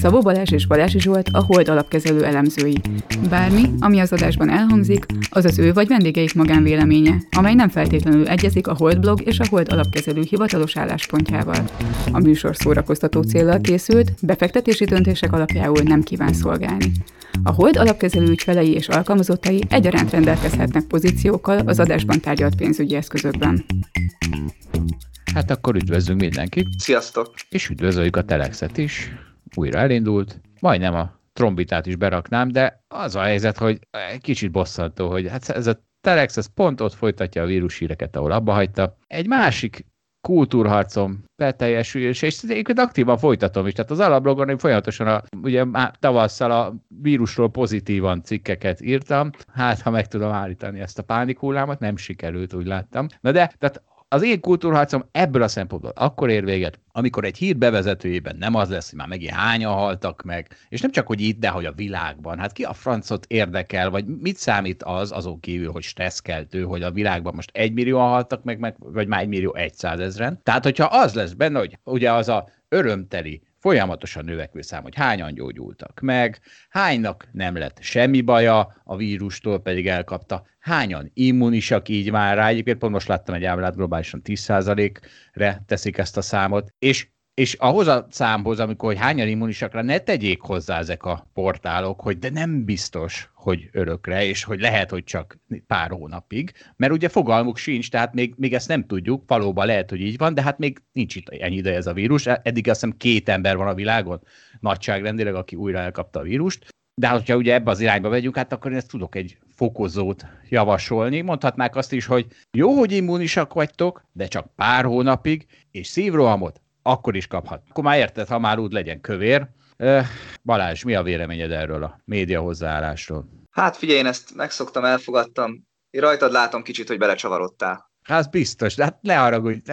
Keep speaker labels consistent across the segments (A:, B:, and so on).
A: Szabó Balázs és Balási Zsolt a Hold alapkezelő elemzői. Bármi, ami az adásban elhangzik, az az ő vagy vendégeik magánvéleménye, amely nem feltétlenül egyezik a Hold blog és a Hold alapkezelő hivatalos álláspontjával. A műsor szórakoztató célral készült, befektetési döntések alapjául nem kíván szolgálni. A Hold alapkezelő ügyfelei és alkalmazottai egyaránt rendelkezhetnek pozíciókkal az adásban tárgyalt pénzügyi eszközökben.
B: Hát akkor üdvözlünk mindenkit.
C: Sziasztok!
B: És üdvözöljük a Telexet is újra elindult, majdnem a trombitát is beraknám, de az a helyzet, hogy egy kicsit bosszantó, hogy hát ez a Telex ez pont ott folytatja a vírushíreket, ahol abba hagyta. Egy másik kultúrharcom beteljesül, és, és egyébként aktívan folytatom is. Tehát az alablogon folyamatosan a, ugye tavasszal a vírusról pozitívan cikkeket írtam, hát ha meg tudom állítani ezt a pánikhullámot, nem sikerült, úgy láttam. Na de, tehát az én kultúrharcom ebből a szempontból akkor ér véget, amikor egy hír bevezetőjében nem az lesz, hogy már megint hányan haltak meg, és nem csak, hogy itt, de hogy a világban. Hát ki a francot érdekel, vagy mit számít az azon kívül, hogy stresszkeltő, hogy a világban most egy millió haltak meg, meg vagy már egy millió egyszázezren. Tehát, hogyha az lesz benne, hogy ugye az a örömteli folyamatosan növekvő szám, hogy hányan gyógyultak meg, hánynak nem lett semmi baja, a vírustól pedig elkapta, hányan immunisak így már rá, egyébként pont most láttam egy ábrát, globálisan 10%-re teszik ezt a számot, és és ahhoz a számhoz, amikor hogy hányan immunisakra, ne tegyék hozzá ezek a portálok, hogy de nem biztos, hogy örökre, és hogy lehet, hogy csak pár hónapig, mert ugye fogalmuk sincs, tehát még, még ezt nem tudjuk, valóban lehet, hogy így van, de hát még nincs itt ennyi ideje ez a vírus, eddig azt hiszem két ember van a világon, nagyságrendileg, aki újra elkapta a vírust, de hát, hogyha ugye ebbe az irányba megyünk, hát akkor én ezt tudok egy fokozót javasolni. Mondhatnák azt is, hogy jó, hogy immunisak vagytok, de csak pár hónapig, és szívrohamot akkor is kaphat. Akkor már érted, ha már úgy legyen kövér. Balázs, mi a véleményed erről a média hozzáállásról?
C: Hát figyelj, én ezt megszoktam, elfogadtam. Én rajtad látom kicsit, hogy belecsavarodtál.
B: Hát biztos, de hát ne haragudj,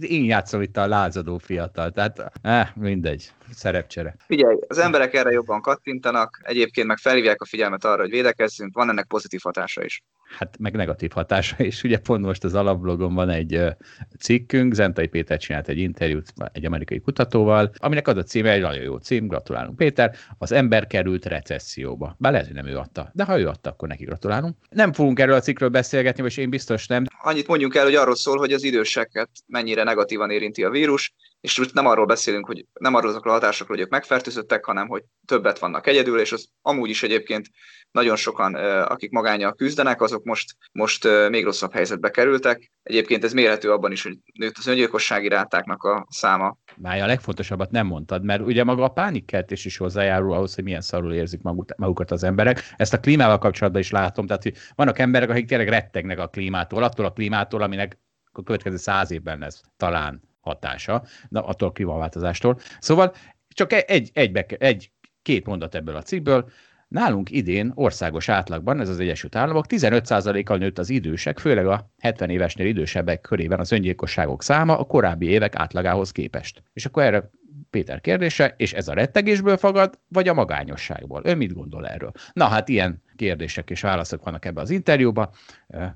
B: én játszom itt a lázadó fiatal, tehát eh, mindegy, szerepcsere.
C: Figyelj, az emberek erre jobban kattintanak, egyébként meg felhívják a figyelmet arra, hogy védekezzünk, van ennek pozitív hatása is
B: hát meg negatív hatása, és ugye pont most az alapblogon van egy cikkünk, Zentai Péter csinált egy interjút egy amerikai kutatóval, aminek az a címe, egy nagyon jó cím, gratulálunk Péter, az ember került recesszióba. Bár lehet, hogy nem ő adta, de ha ő adta, akkor neki gratulálunk. Nem fogunk erről a cikkről beszélgetni, és én biztos nem.
C: Annyit mondjunk el, hogy arról szól, hogy az időseket mennyire negatívan érinti a vírus, és most nem arról beszélünk, hogy nem arról azokról a hatásokról, hogy ők megfertőzöttek, hanem hogy többet vannak egyedül, és az amúgy is egyébként nagyon sokan, akik magányjal küzdenek, azok most, most még rosszabb helyzetbe kerültek. Egyébként ez mérhető abban is, hogy nőtt az öngyilkossági rátáknak a száma.
B: Már a legfontosabbat nem mondtad, mert ugye maga a pánikkeltés is hozzájárul ahhoz, hogy milyen szarul érzik magukat az emberek. Ezt a klímával kapcsolatban is látom, tehát hogy vannak emberek, akik tényleg rettegnek a klímától, attól a klímától, aminek a következő száz évben lesz talán hatása, na, attól a klímaváltozástól. Szóval csak egy, egy, egy, két mondat ebből a cikkből. Nálunk idén országos átlagban, ez az Egyesült Államok, 15%-kal nőtt az idősek, főleg a 70 évesnél idősebbek körében az öngyilkosságok száma a korábbi évek átlagához képest. És akkor erre Péter kérdése, és ez a rettegésből fagad, vagy a magányosságból? Ön mit gondol erről? Na hát ilyen kérdések és válaszok vannak ebbe az interjúban,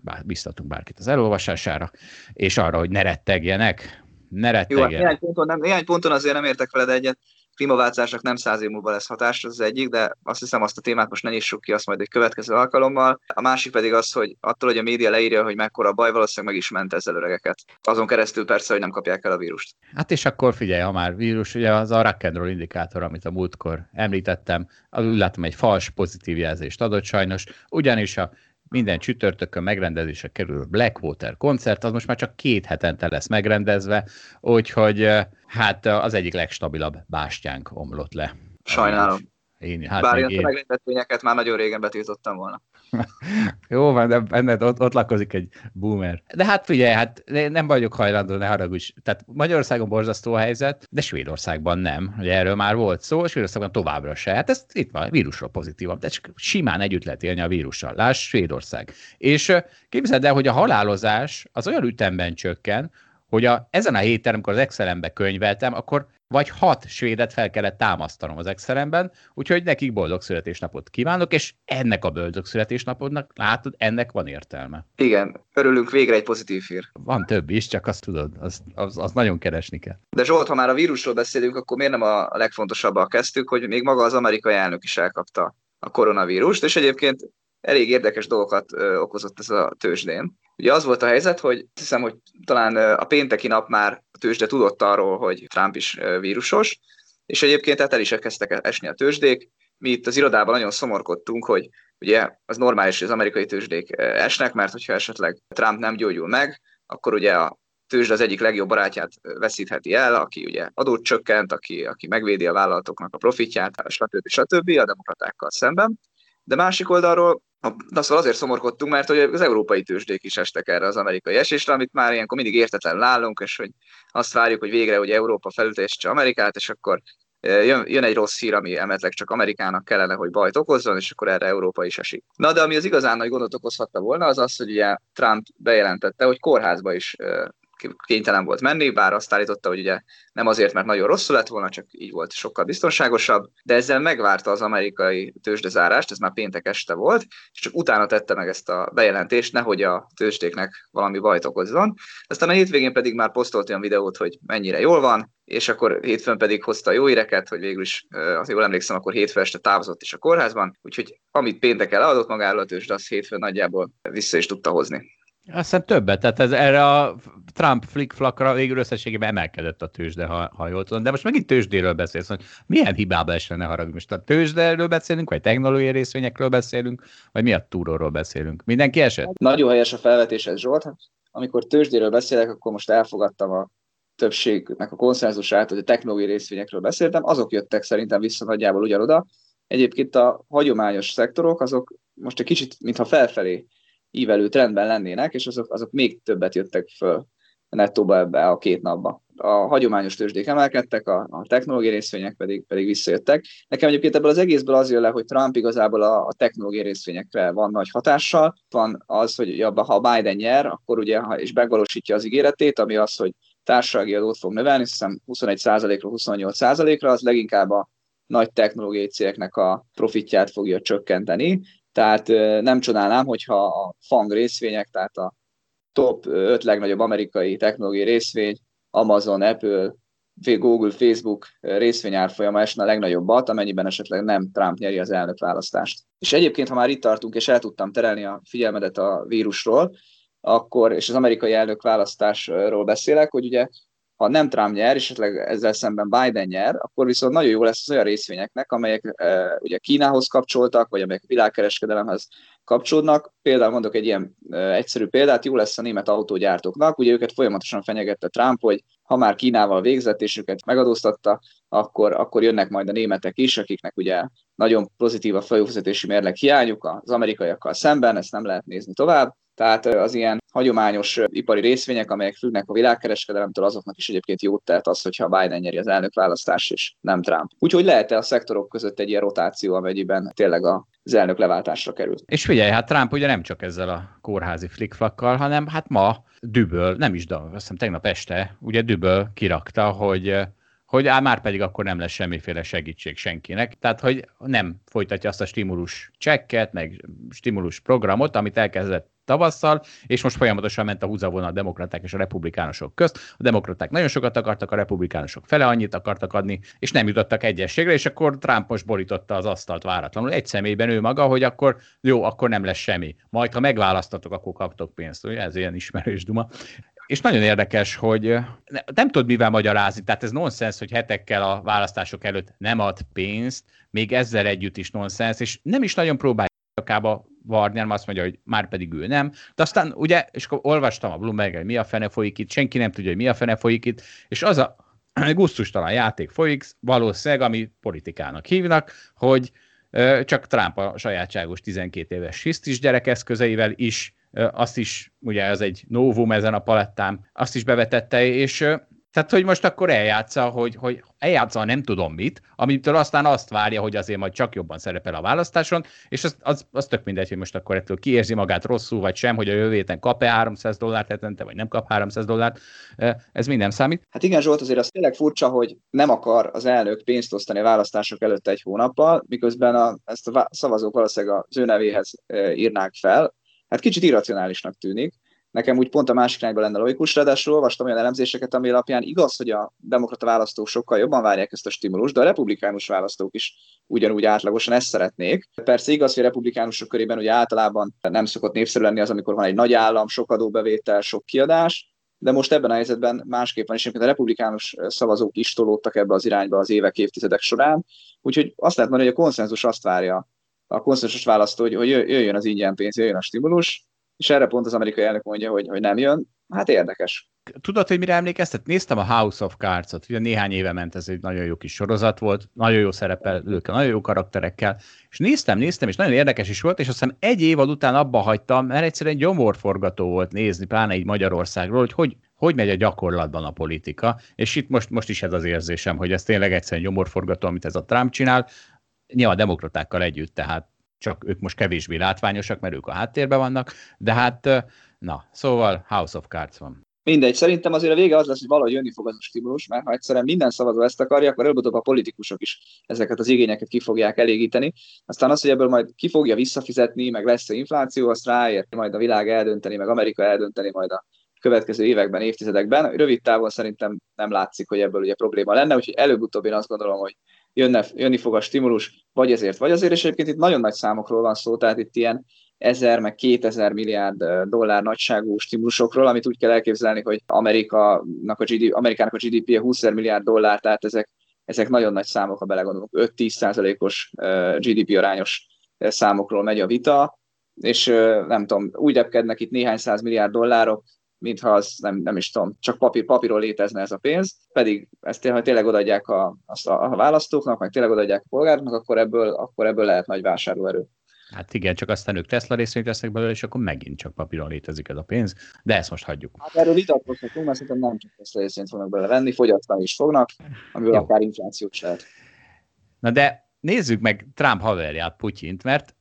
B: bár biztatunk bárkit az elolvasására, és arra, hogy ne rettegjenek, ne rettegjen. Jó, hát
C: néhány ponton, nem, néhány ponton azért nem értek veled egyet. Klímaváltozásnak nem száz év múlva lesz hatás, az, az egyik, de azt hiszem azt a témát most ne nyissuk ki, azt majd egy következő alkalommal. A másik pedig az, hogy attól, hogy a média leírja, hogy mekkora baj, valószínűleg meg is ment ezzel öregeket. Azon keresztül persze, hogy nem kapják el a vírust.
B: Hát és akkor figyelj, ha már vírus, ugye az a rock and roll indikátor, amit a múltkor említettem, az úgy látom egy fals pozitív jelzést adott sajnos, ugyanis a minden csütörtökön megrendezésre kerül Blackwater koncert, az most már csak két hetente lesz megrendezve, úgyhogy hát az egyik legstabilabb bástyánk omlott le.
C: Sajnálom. Én, hát Bár én... a megrendezvényeket már nagyon régen betiltottam volna.
B: Jó van, de benned ott, ott lakozik egy boomer. De hát figyelj, hát nem vagyok hajlandó, ne haragudj. Tehát Magyarországon borzasztó a helyzet, de Svédországban nem. Ugye erről már volt szó, Svédországban továbbra se. Hát ez itt van, vírusról pozitívabb, de csak simán együtt lehet élni a vírussal. Láss Svédország. És képzeld el, hogy a halálozás az olyan ütemben csökken, hogy a, ezen a héten, amikor az Excelembe könyveltem, akkor vagy hat svédet fel kellett támasztanom az Excelemben, úgyhogy nekik boldog születésnapot kívánok, és ennek a boldog születésnapodnak, látod, ennek van értelme.
C: Igen, örülünk végre egy pozitív hír.
B: Van több is, csak azt tudod, az, az, az nagyon keresni kell.
C: De Zsolt, ha már a vírusról beszélünk, akkor miért nem a legfontosabbal kezdtük, hogy még maga az amerikai elnök is elkapta a koronavírust, és egyébként elég érdekes dolgokat okozott ez a tőzsdén. Ugye az volt a helyzet, hogy hiszem, hogy talán a pénteki nap már a tőzsde tudott arról, hogy Trump is vírusos, és egyébként tehát el is kezdtek esni a tőzsdék. Mi itt az irodában nagyon szomorkodtunk, hogy ugye az normális, hogy az amerikai tőzsdék esnek, mert hogyha esetleg Trump nem gyógyul meg, akkor ugye a tőzsde az egyik legjobb barátját veszítheti el, aki ugye adót csökkent, aki, aki megvédi a vállalatoknak a profitját, stb. stb. a demokratákkal szemben. De másik oldalról Na szóval azért szomorkodtunk, mert hogy az európai tőzsdék is estek erre az amerikai esésre, amit már ilyenkor mindig értetlen állunk, és hogy azt várjuk, hogy végre hogy Európa felültesse Amerikát, és akkor jön, jön egy rossz hír, ami emetleg csak Amerikának kellene, hogy bajt okozzon, és akkor erre Európa is esik. Na de ami az igazán nagy gondot okozhatta volna, az az, hogy ugye Trump bejelentette, hogy kórházba is kénytelen volt menni, bár azt állította, hogy ugye nem azért, mert nagyon rosszul lett volna, csak így volt sokkal biztonságosabb, de ezzel megvárta az amerikai tőzsdezárást, ez már péntek este volt, és csak utána tette meg ezt a bejelentést, nehogy a tőzsdéknek valami bajt okozzon. Aztán a hétvégén pedig már posztolt olyan videót, hogy mennyire jól van, és akkor hétfőn pedig hozta jó híreket, hogy végül is, azért jól emlékszem, akkor hétfő este távozott is a kórházban, úgyhogy amit péntek eladott magáról a tőzsde, azt hétfőn nagyjából vissza is tudta hozni.
B: Azt hiszem többet, tehát ez, erre a Trump flickflakra végül összességében emelkedett a tőzsde, ha, ha jól tudom. De most megint tőzsdéről beszélsz, hogy milyen hibába esne, ne haragudj. Most a tőzsdéről beszélünk, vagy technológiai részvényekről beszélünk, vagy mi a túróról beszélünk? Mindenki esett?
C: Nagyon helyes a felvetésed, Zsolt. Amikor tőzsdéről beszélek, akkor most elfogadtam a többségnek a konszenzusát, hogy a technológiai részvényekről beszéltem, azok jöttek szerintem vissza nagyjából ugyanoda. Egyébként a hagyományos szektorok, azok most egy kicsit, mintha felfelé ívelő trendben lennének, és azok, azok még többet jöttek föl nettóba ebbe a két napba. A hagyományos tőzsdék emelkedtek, a, a technológiai részvények pedig, pedig visszajöttek. Nekem egyébként ebből az egészből az jön le, hogy Trump igazából a, a technológiai részvényekre van nagy hatással. Van az, hogy ha Biden nyer, akkor ugye, ha és megvalósítja az ígéretét, ami az, hogy társasági adót fog növelni, hiszem 21%-ra, 28%-ra, az leginkább a nagy technológiai cégeknek a profitját fogja csökkenteni, tehát nem csodálnám, hogyha a FANG részvények, tehát a top 5 legnagyobb amerikai technológiai részvény, Amazon, Apple, Google, Facebook részvényárfolyama esne a legnagyobbat, amennyiben esetleg nem Trump nyeri az elnök választást. És egyébként, ha már itt tartunk, és el tudtam terelni a figyelmedet a vírusról, akkor, és az amerikai elnök választásról beszélek, hogy ugye ha nem Trump nyer, és esetleg ezzel szemben Biden nyer, akkor viszont nagyon jó lesz az olyan részvényeknek, amelyek e, ugye Kínához kapcsoltak, vagy amelyek világkereskedelemhez kapcsolódnak. Például mondok egy ilyen e, egyszerű példát, jó lesz a német autógyártóknak, ugye őket folyamatosan fenyegette Trump, hogy ha már Kínával végzett, és őket megadóztatta, akkor, akkor jönnek majd a németek is, akiknek ugye nagyon pozitív a folyófizetési mérleg hiányuk az amerikaiakkal szemben, ezt nem lehet nézni tovább. Tehát az ilyen hagyományos ipari részvények, amelyek függnek a világkereskedelemtől, azoknak is egyébként jót tehet az, hogyha Biden nyeri az elnökválasztás, és nem Trump. Úgyhogy lehet-e a szektorok között egy ilyen rotáció, amennyiben tényleg az elnök leváltásra kerül.
B: És figyelj, hát Trump ugye nem csak ezzel a kórházi flikflakkal, hanem hát ma düböl, nem is, de azt hiszem tegnap este, ugye düböl kirakta, hogy hogy á, már pedig akkor nem lesz semmiféle segítség senkinek. Tehát, hogy nem folytatja azt a stimulus csekket, meg stimulus programot, amit elkezdett tavasszal, és most folyamatosan ment a húzavona a demokraták és a republikánusok közt. A demokraták nagyon sokat akartak, a republikánusok fele annyit akartak adni, és nem jutottak egyességre, és akkor Trump most borította az asztalt váratlanul. Egy személyben ő maga, hogy akkor jó, akkor nem lesz semmi. Majd, ha megválasztatok, akkor kaptok pénzt. Ugye? Ez ilyen ismerős duma. És nagyon érdekes, hogy nem tudod mivel magyarázni, tehát ez nonsens, hogy hetekkel a választások előtt nem ad pénzt, még ezzel együtt is nonsens, és nem is nagyon próbál nyakába varni, hanem azt mondja, hogy már pedig ő nem. De aztán ugye, és akkor olvastam a bloomberg hogy mi a fene folyik itt, senki nem tudja, hogy mi a fene folyik itt, és az a gusztustalan játék folyik, valószínűleg, ami politikának hívnak, hogy csak Trump a sajátságos 12 éves hisztis gyerekeszközeivel is, azt is, ugye ez egy novum ezen a palettán, azt is bevetette, és Tehát, hogy most akkor eljátsza, hogy, hogy eljátsza nem tudom mit, amitől aztán azt várja, hogy azért majd csak jobban szerepel a választáson, és az, az, az tök mindegy, hogy most akkor ettől kiérzi magát rosszul, vagy sem, hogy a jövő héten kap-e 300 dollárt hetente, vagy nem kap 300 dollárt, ez minden számít.
C: Hát igen, Zsolt, azért az tényleg furcsa, hogy nem akar az elnök pénzt osztani a választások előtt egy hónappal, miközben a, ezt a szavazók valószínűleg az ő nevéhez írnák fel. Hát kicsit irracionálisnak tűnik. Nekem úgy pont a másik irányba lenne logikus, ráadásul olvastam olyan elemzéseket, ami alapján igaz, hogy a demokrata választók sokkal jobban várják ezt a stimulust, de a republikánus választók is ugyanúgy átlagosan ezt szeretnék. Persze igaz, hogy a republikánusok körében ugye általában nem szokott népszerű lenni az, amikor van egy nagy állam, sok adóbevétel, sok kiadás, de most ebben a helyzetben másképpen is, a republikánus szavazók is tolódtak ebbe az irányba az évek, évtizedek során, úgyhogy azt lehet mondani, hogy a konszenzus azt várja, a konszenzus választó, hogy, hogy jöjjön az ingyen pénz, jöjjön a stimulus, és erre pont az amerikai elnök mondja, hogy, hogy nem jön. Hát érdekes.
B: Tudod, hogy mire emlékeztet? Néztem a House of Cards-ot, ugye néhány éve ment, ez egy nagyon jó kis sorozat volt, nagyon jó szerepelőkkel, nagyon jó karakterekkel, és néztem, néztem, és nagyon érdekes is volt, és azt hiszem egy év után abba hagytam, mert egyszerűen gyomorforgató volt nézni, pláne így Magyarországról, hogy hogy, hogy megy a gyakorlatban a politika, és itt most, most is ez az érzésem, hogy ez tényleg egyszerűen gyomorforgató, amit ez a Trump csinál, nyilván a demokratákkal együtt, tehát csak ők most kevésbé látványosak, mert ők a háttérben vannak, de hát, na, szóval House of Cards van.
C: Mindegy, szerintem azért a vége az lesz, hogy valahogy jönni fog az a stimulus, mert ha egyszerűen minden szavazó ezt akarja, akkor előbb-utóbb a politikusok is ezeket az igényeket ki fogják elégíteni. Aztán az, hogy ebből majd ki fogja visszafizetni, meg lesz-e infláció, azt ráér majd a világ eldönteni, meg Amerika eldönteni majd a következő években, évtizedekben. Rövid távon szerintem nem látszik, hogy ebből ugye probléma lenne, úgyhogy előbb-utóbb én azt gondolom, hogy jönne, jönni fog a stimulus, vagy ezért, vagy azért, és egyébként itt nagyon nagy számokról van szó, tehát itt ilyen 1000 meg 2000 milliárd dollár nagyságú stimulusokról, amit úgy kell elképzelni, hogy Amerikának a, GDP, Amerikának a GDP-je 20 milliárd dollár, tehát ezek, ezek nagyon nagy számok, ha belegondolunk, 5-10 százalékos GDP arányos számokról megy a vita, és nem tudom, úgy repkednek itt néhány száz milliárd dollárok, mintha az nem, nem is tudom, csak papír, papíról létezne ez a pénz, pedig ezt ha tényleg odaadják a, azt a, a választóknak, meg tényleg odaadják a polgároknak, akkor ebből, akkor ebből lehet nagy vásárlóerő.
B: Hát igen, csak aztán ők Tesla részvényt vesznek belőle, és akkor megint csak papíron létezik ez a pénz, de ezt most hagyjuk.
C: Hát erről vitatkozhatunk, mert szerintem nem csak Tesla részvényt fognak belőle venni, fogyasztani is fognak, amiből Jó. akár infláció is lehet.
B: Na de nézzük meg Trump haverját, Putyint, mert,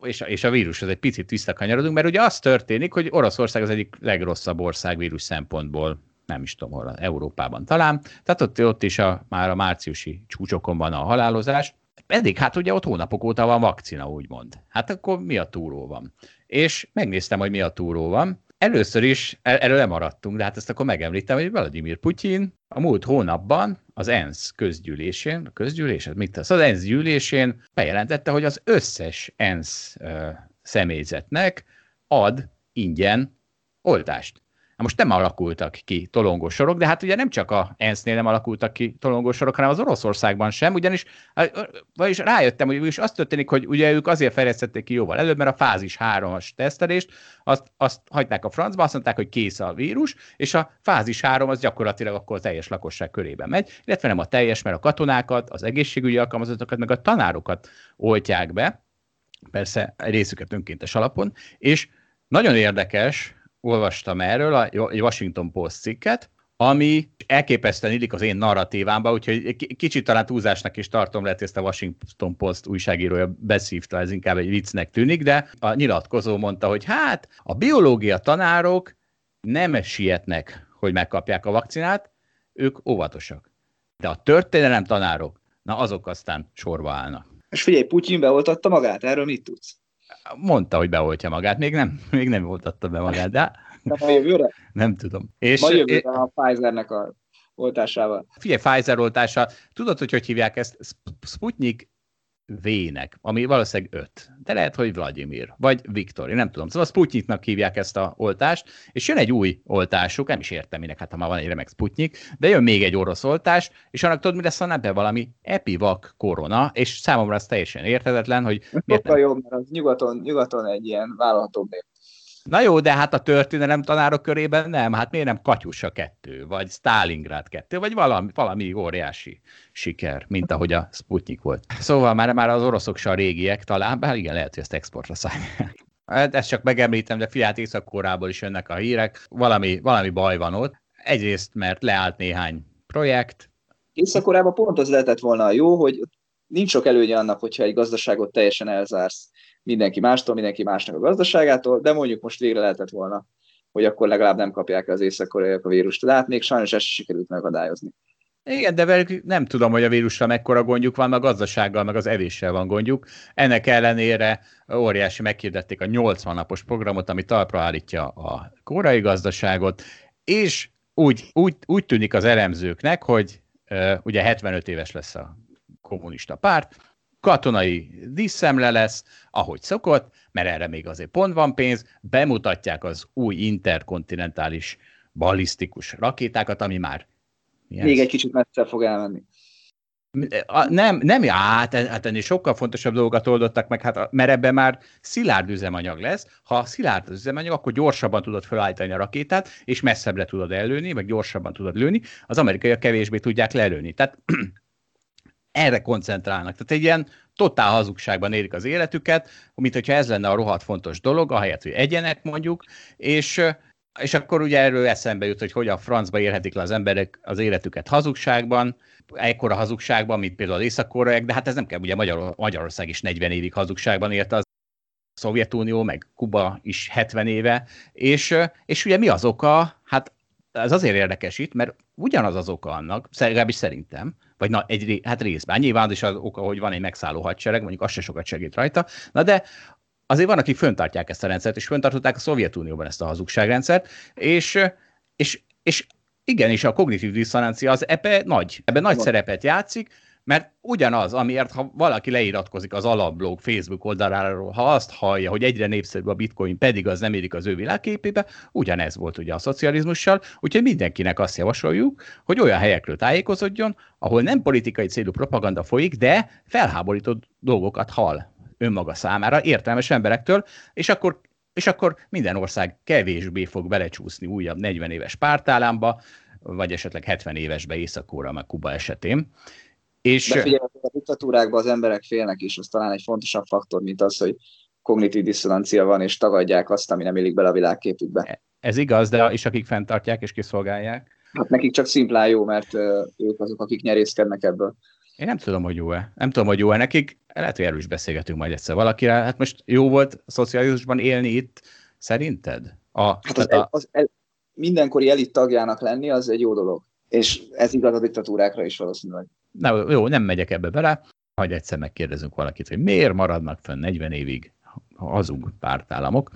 B: és a, és a vírushoz egy picit visszakanyarodunk, mert ugye az történik, hogy Oroszország az egyik legrosszabb ország vírus szempontból, nem is tudom hol, Európában talán, tehát ott, ott is a, már a márciusi csúcsokon van a halálozás, pedig hát ugye ott hónapok óta van vakcina, úgymond. Hát akkor mi a túró van? És megnéztem, hogy mi a túró van, Először is, erről lemaradtunk, de hát ezt akkor megemlítem, hogy Vladimir Putyin a múlt hónapban az ENSZ közgyűlésén, a közgyűlés, mit tesz? Az ENSZ gyűlésén bejelentette, hogy az összes ENSZ uh, személyzetnek ad ingyen oltást. Most nem alakultak ki tolongós sorok, de hát ugye nem csak a ENSZ-nél nem alakultak ki tolongós sorok, hanem az Oroszországban sem, ugyanis vagyis rájöttem, hogy is azt történik, hogy ugye ők azért fejlesztették ki jóval előbb, mert a fázis 3-as tesztelést, azt, azt hagyták a francba, azt mondták, hogy kész a vírus, és a fázis 3 az gyakorlatilag akkor a teljes lakosság körében megy, illetve nem a teljes, mert a katonákat, az egészségügyi alkalmazottakat, meg a tanárokat oltják be, persze részüket önkéntes alapon, és nagyon érdekes, olvastam erről a Washington Post cikket, ami elképesztően illik az én narratívámba, úgyhogy kicsit talán túlzásnak is tartom, lehet, ezt a Washington Post újságírója beszívta, ez inkább egy viccnek tűnik, de a nyilatkozó mondta, hogy hát a biológia tanárok nem sietnek, hogy megkapják a vakcinát, ők óvatosak. De a történelem tanárok, na azok aztán sorba állnak.
C: És figyelj, Putyin beoltatta magát, erről mit tudsz?
B: Mondta, hogy beoltja magát, még nem, még nem oltatta be magát, de...
C: De a jövőre?
B: Nem tudom.
C: És, Ma jövőre a Pfizernek a oltásával.
B: Figyelj, Pfizer oltása, tudod, hogy hogy hívják ezt? Sputnik V-nek, ami valószínűleg 5. De lehet, hogy Vladimir, vagy Viktor, én nem tudom. Szóval Sputniknak hívják ezt a oltást, és jön egy új oltásuk, nem is értem minek, hát ha már van egy remek Sputnik, de jön még egy orosz oltás, és annak tudod, mi lesz a neve valami Epivac korona, és számomra az teljesen érthetetlen, hogy
C: miért nem... jobb, mert az nyugaton, nyugaton egy ilyen vállalhatóbb név.
B: Na jó, de hát a történelem tanárok körében nem, hát miért nem Katyusa kettő, vagy Stalingrad kettő, vagy valami, valami óriási siker, mint ahogy a Sputnik volt. Szóval már, már az oroszok se a régiek talán, bár igen, lehet, hogy ezt exportra szállják. Hát ezt csak megemlítem, de fiát észak is jönnek a hírek, valami, valami baj van ott. Egyrészt, mert leállt néhány projekt.
C: Észak-Koreában pont az lehetett volna jó, hogy nincs sok előnye annak, hogyha egy gazdaságot teljesen elzársz mindenki mástól, mindenki másnak a gazdaságától, de mondjuk most végre lehetett volna, hogy akkor legalább nem kapják az észak a vírust. De hát még sajnos ezt sikerült megadályozni.
B: Igen, de velük nem tudom, hogy a vírussal mekkora gondjuk van, a gazdasággal, meg az evéssel van gondjuk. Ennek ellenére óriási meghirdették a 80 napos programot, ami talpra állítja a korai gazdaságot, és úgy, úgy, úgy tűnik az elemzőknek, hogy ugye 75 éves lesz a kommunista párt, katonai díszemle lesz, ahogy szokott, mert erre még azért pont van pénz, bemutatják az új interkontinentális ballisztikus rakétákat, ami már
C: Yes. Még egy kicsit messze fog elmenni.
B: A, nem, nem, hát, hát ennél sokkal fontosabb dolgokat oldottak meg, hát, mert ebben már szilárd üzemanyag lesz. Ha szilárd az üzemanyag, akkor gyorsabban tudod felállítani a rakétát, és messzebbre tudod ellőni, meg gyorsabban tudod lőni. Az amerikaiak kevésbé tudják lelőni. Tehát erre koncentrálnak. Tehát egy ilyen totál hazugságban érik az életüket, mint hogyha ez lenne a rohadt fontos dolog, ahelyett, hogy egyenek mondjuk, és és akkor ugye erről eszembe jut, hogy hogyan francba érhetik le az emberek az életüket hazugságban, ekkora hazugságban, mint például az észak de hát ez nem kell, ugye Magyar, Magyarország is 40 évig hazugságban élte az Szovjetunió, meg Kuba is 70 éve, és, és ugye mi az oka? Ez azért érdekes itt, mert ugyanaz az oka annak, legalábbis szerintem, vagy na, egy, hát részben. Nyilván is az oka, hogy van egy megszálló hadsereg, mondjuk az se sokat segít rajta, na de azért van, akik föntartják ezt a rendszert, és föntartották a Szovjetunióban ezt a hazugságrendszert, és, és, és igenis a kognitív diszonancia az ebbe nagy, ebben nagy szerepet játszik, mert ugyanaz, amiért ha valaki leiratkozik az alapblog Facebook oldaláról, ha azt hallja, hogy egyre népszerűbb a bitcoin, pedig az nem érik az ő világképébe, ugyanez volt ugye a szocializmussal, úgyhogy mindenkinek azt javasoljuk, hogy olyan helyekről tájékozódjon, ahol nem politikai célú propaganda folyik, de felháborító dolgokat hall önmaga számára, értelmes emberektől, és akkor, és akkor minden ország kevésbé fog belecsúszni újabb 40 éves pártállámba, vagy esetleg 70 évesbe Észak-Kóra, meg Kuba esetén.
C: És... De figyelj, a diktatúrákban az emberek félnek is, az talán egy fontosabb faktor, mint az, hogy kognitív diszonancia van, és tagadják azt, ami nem illik bele a világképükbe.
B: Ez igaz, de és akik fenntartják és kiszolgálják?
C: Hát nekik csak szimplán jó, mert ők azok, akik nyerészkednek ebből.
B: Én nem tudom, hogy jó-e. Nem tudom, hogy jó-e nekik. Lehet, hogy erről is beszélgetünk majd egyszer valakire. Hát most jó volt a szocializmusban élni itt, szerinted?
C: A, hát az, a... az el, mindenkori elit tagjának lenni, az egy jó dolog. És ez igaz a diktatúrákra is valószínűleg.
B: Na, jó, nem megyek ebbe bele. Hagy egyszer megkérdezünk valakit, hogy miért maradnak fönn 40 évig hazug pártállamok.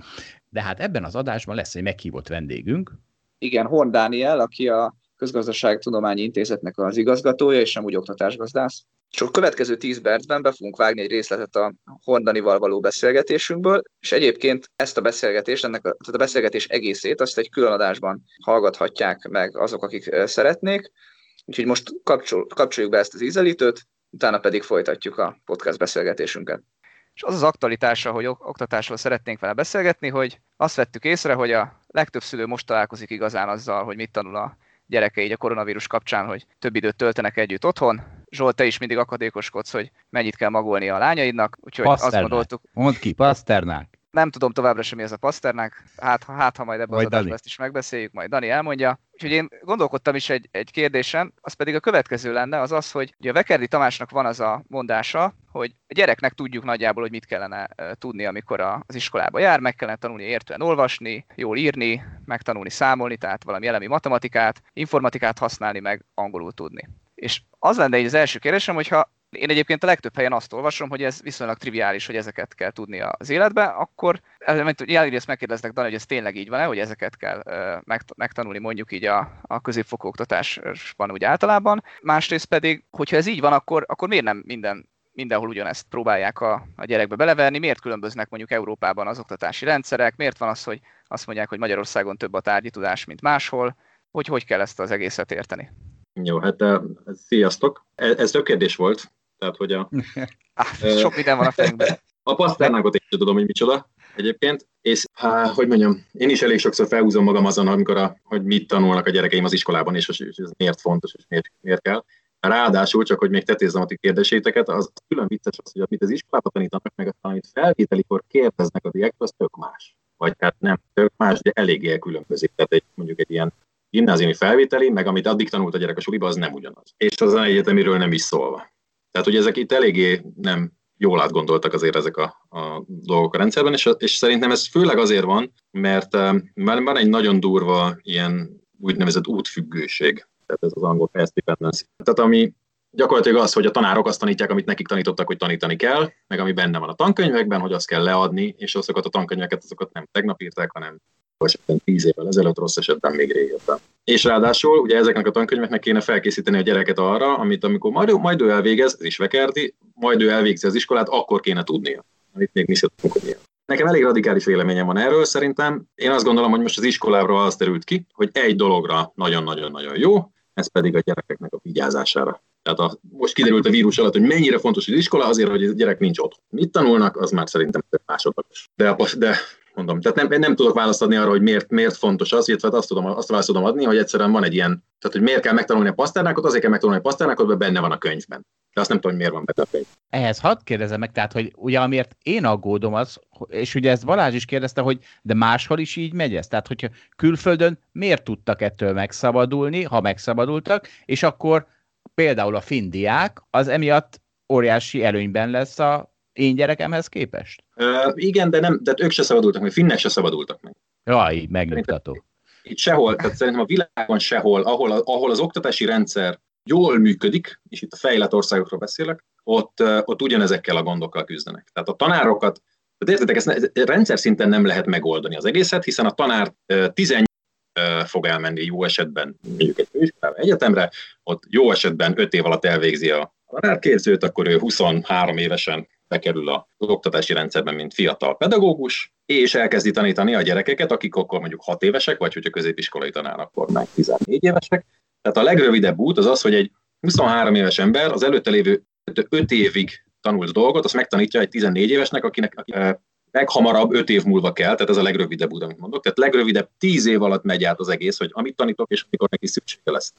B: De hát ebben az adásban lesz egy meghívott vendégünk.
C: Igen, Horn Dániel, aki a Közgazdaságtudományi Intézetnek az igazgatója, és amúgy oktatásgazdász. És a következő 10 percben be fogunk vágni egy részletet a Hordanival való beszélgetésünkből, és egyébként ezt a beszélgetést, ennek a, tehát a beszélgetés egészét, azt egy külön adásban hallgathatják meg azok, akik szeretnék. Úgyhogy most kapcsol, kapcsoljuk be ezt az ízelítőt, utána pedig folytatjuk a podcast beszélgetésünket. És az az aktualitása, hogy oktatásról szeretnénk vele beszélgetni, hogy azt vettük észre, hogy a legtöbb szülő most találkozik igazán azzal, hogy mit tanul a gyereke így a koronavírus kapcsán, hogy több időt töltenek együtt otthon. Zsolt, te is mindig akadékoskodsz, hogy mennyit kell magolni a lányaidnak, úgyhogy Paszternák. azt gondoltuk...
B: Mondd ki, Paszternák.
C: Nem tudom továbbra sem, mi ez a Paszternák. Hát, hát ha majd ebben majd az adásban ezt is megbeszéljük, majd Dani elmondja. Úgyhogy én gondolkodtam is egy, egy kérdésen, az pedig a következő lenne, az az, hogy ugye a Vekerdi Tamásnak van az a mondása, hogy a gyereknek tudjuk nagyjából, hogy mit kellene tudni, amikor az iskolába jár, meg kellene tanulni értően olvasni, jól írni, megtanulni számolni, tehát valami elemi matematikát, informatikát használni, meg angolul tudni. És az lenne egy az első kérdésem, hogyha én egyébként a legtöbb helyen azt olvasom, hogy ez viszonylag triviális, hogy ezeket kell tudni az életbe, akkor jelenleg ezt megkérdeznek, Dani, hogy ez tényleg így van-e, hogy ezeket kell megtanulni mondjuk így a, a középfokú oktatásban úgy általában. Másrészt pedig, hogyha ez így van, akkor, akkor miért nem minden mindenhol ugyanezt próbálják a, a gyerekbe beleverni, miért különböznek mondjuk Európában az oktatási rendszerek, miért van az, hogy azt mondják, hogy Magyarországon több a tárgyi tudás, mint máshol, hogy hogy kell ezt az egészet érteni?
D: Jó, hát uh, sziasztok! Ez, ez több kérdés volt, tehát hogy a...
C: sok minden van a fejünkben.
D: A paszternákot én sem tudom, hogy micsoda egyébként, és há, hogy mondjam, én is elég sokszor felhúzom magam azon, amikor a, hogy mit tanulnak a gyerekeim az iskolában, és, és ez miért fontos, és miért, miért kell. Ráadásul, csak hogy még tetézzem a ti kérdéséteket, az külön vicces az, hogy amit az iskolában tanítanak, meg aztán amit felvételikor kérdeznek a diáktól, az tök más. Vagy hát nem tök más, de eléggé elkülönbözik. Tehát egy, mondjuk egy ilyen gimnáziumi felvételi, meg amit addig tanult a gyerek a suliba, az nem ugyanaz. És az egyetemiről nem is szólva. Tehát, hogy ezek itt eléggé nem jól átgondoltak azért ezek a, a dolgok a rendszerben, és, és szerintem ez főleg azért van, mert már van egy nagyon durva ilyen úgynevezett útfüggőség, tehát ez az angol fast dependency. Tehát ami gyakorlatilag az, hogy a tanárok azt tanítják, amit nekik tanítottak, hogy tanítani kell, meg ami benne van a tankönyvekben, hogy azt kell leadni, és azokat a tankönyveket azokat nem tegnap írták, hanem esetben tíz évvel ezelőtt, rossz esetben még régebben. És ráadásul ugye ezeknek a tankönyveknek kéne felkészíteni a gyereket arra, amit amikor majd, majd ő elvégez, ez is vekerti, majd ő elvégzi az iskolát, akkor kéne tudnia. Amit még mi sem tudunk, hogy milyen. Nekem elég radikális véleményem van erről, szerintem. Én azt gondolom, hogy most az iskoláról az terült ki, hogy egy dologra nagyon-nagyon-nagyon jó, ez pedig a gyerekeknek a vigyázására. Tehát a, most kiderült a vírus alatt, hogy mennyire fontos az iskola, azért, hogy a gyerek nincs ott. Mit tanulnak, az már szerintem másodlagos. De, de mondom, tehát nem, nem tudok választ adni arra, hogy miért, miért fontos az, illetve azt, tudom, azt választ tudom adni, hogy egyszerűen van egy ilyen, tehát hogy miért kell megtanulni a pasztárnákot, azért kell megtanulni a pasztárnákot, mert benne van a könyvben. De azt nem tudom, hogy miért van benne a könyv.
B: Ehhez hadd kérdezem meg, tehát, hogy ugye amiért én aggódom az, és ugye ezt Balázs is kérdezte, hogy de máshol is így megy ez? Tehát, hogyha külföldön miért tudtak ettől megszabadulni, ha megszabadultak, és akkor például a findiák az emiatt óriási előnyben lesz a én gyerekemhez képest?
D: Uh, igen, de, nem, de ők se szabadultak meg, finnek se szabadultak meg.
B: Jaj, megnyugtató.
D: Itt sehol, tehát szerintem a világon sehol, ahol, ahol az oktatási rendszer jól működik, és itt a fejlett országokról beszélek, ott, ott ugyanezekkel a gondokkal küzdenek. Tehát a tanárokat, tehát értetek, ezt rendszer szinten nem lehet megoldani az egészet, hiszen a tanár 18 fog elmenni jó esetben mondjuk egy főiskolába, egyetemre, ott jó esetben 5 év alatt elvégzi a tanárképzőt, akkor ő 23 évesen bekerül az oktatási rendszerben, mint fiatal pedagógus, és elkezdi tanítani a gyerekeket, akik akkor mondjuk 6 évesek, vagy hogyha középiskolai tanár, akkor meg 14 évesek. Tehát a legrövidebb út az az, hogy egy 23 éves ember az előtte lévő 5 évig tanult dolgot, azt megtanítja egy 14 évesnek, akinek aki leghamarabb 5 év múlva kell, tehát ez a legrövidebb út, amit mondok. Tehát legrövidebb 10 év alatt megy át az egész, hogy amit tanítok, és amikor neki szüksége lesz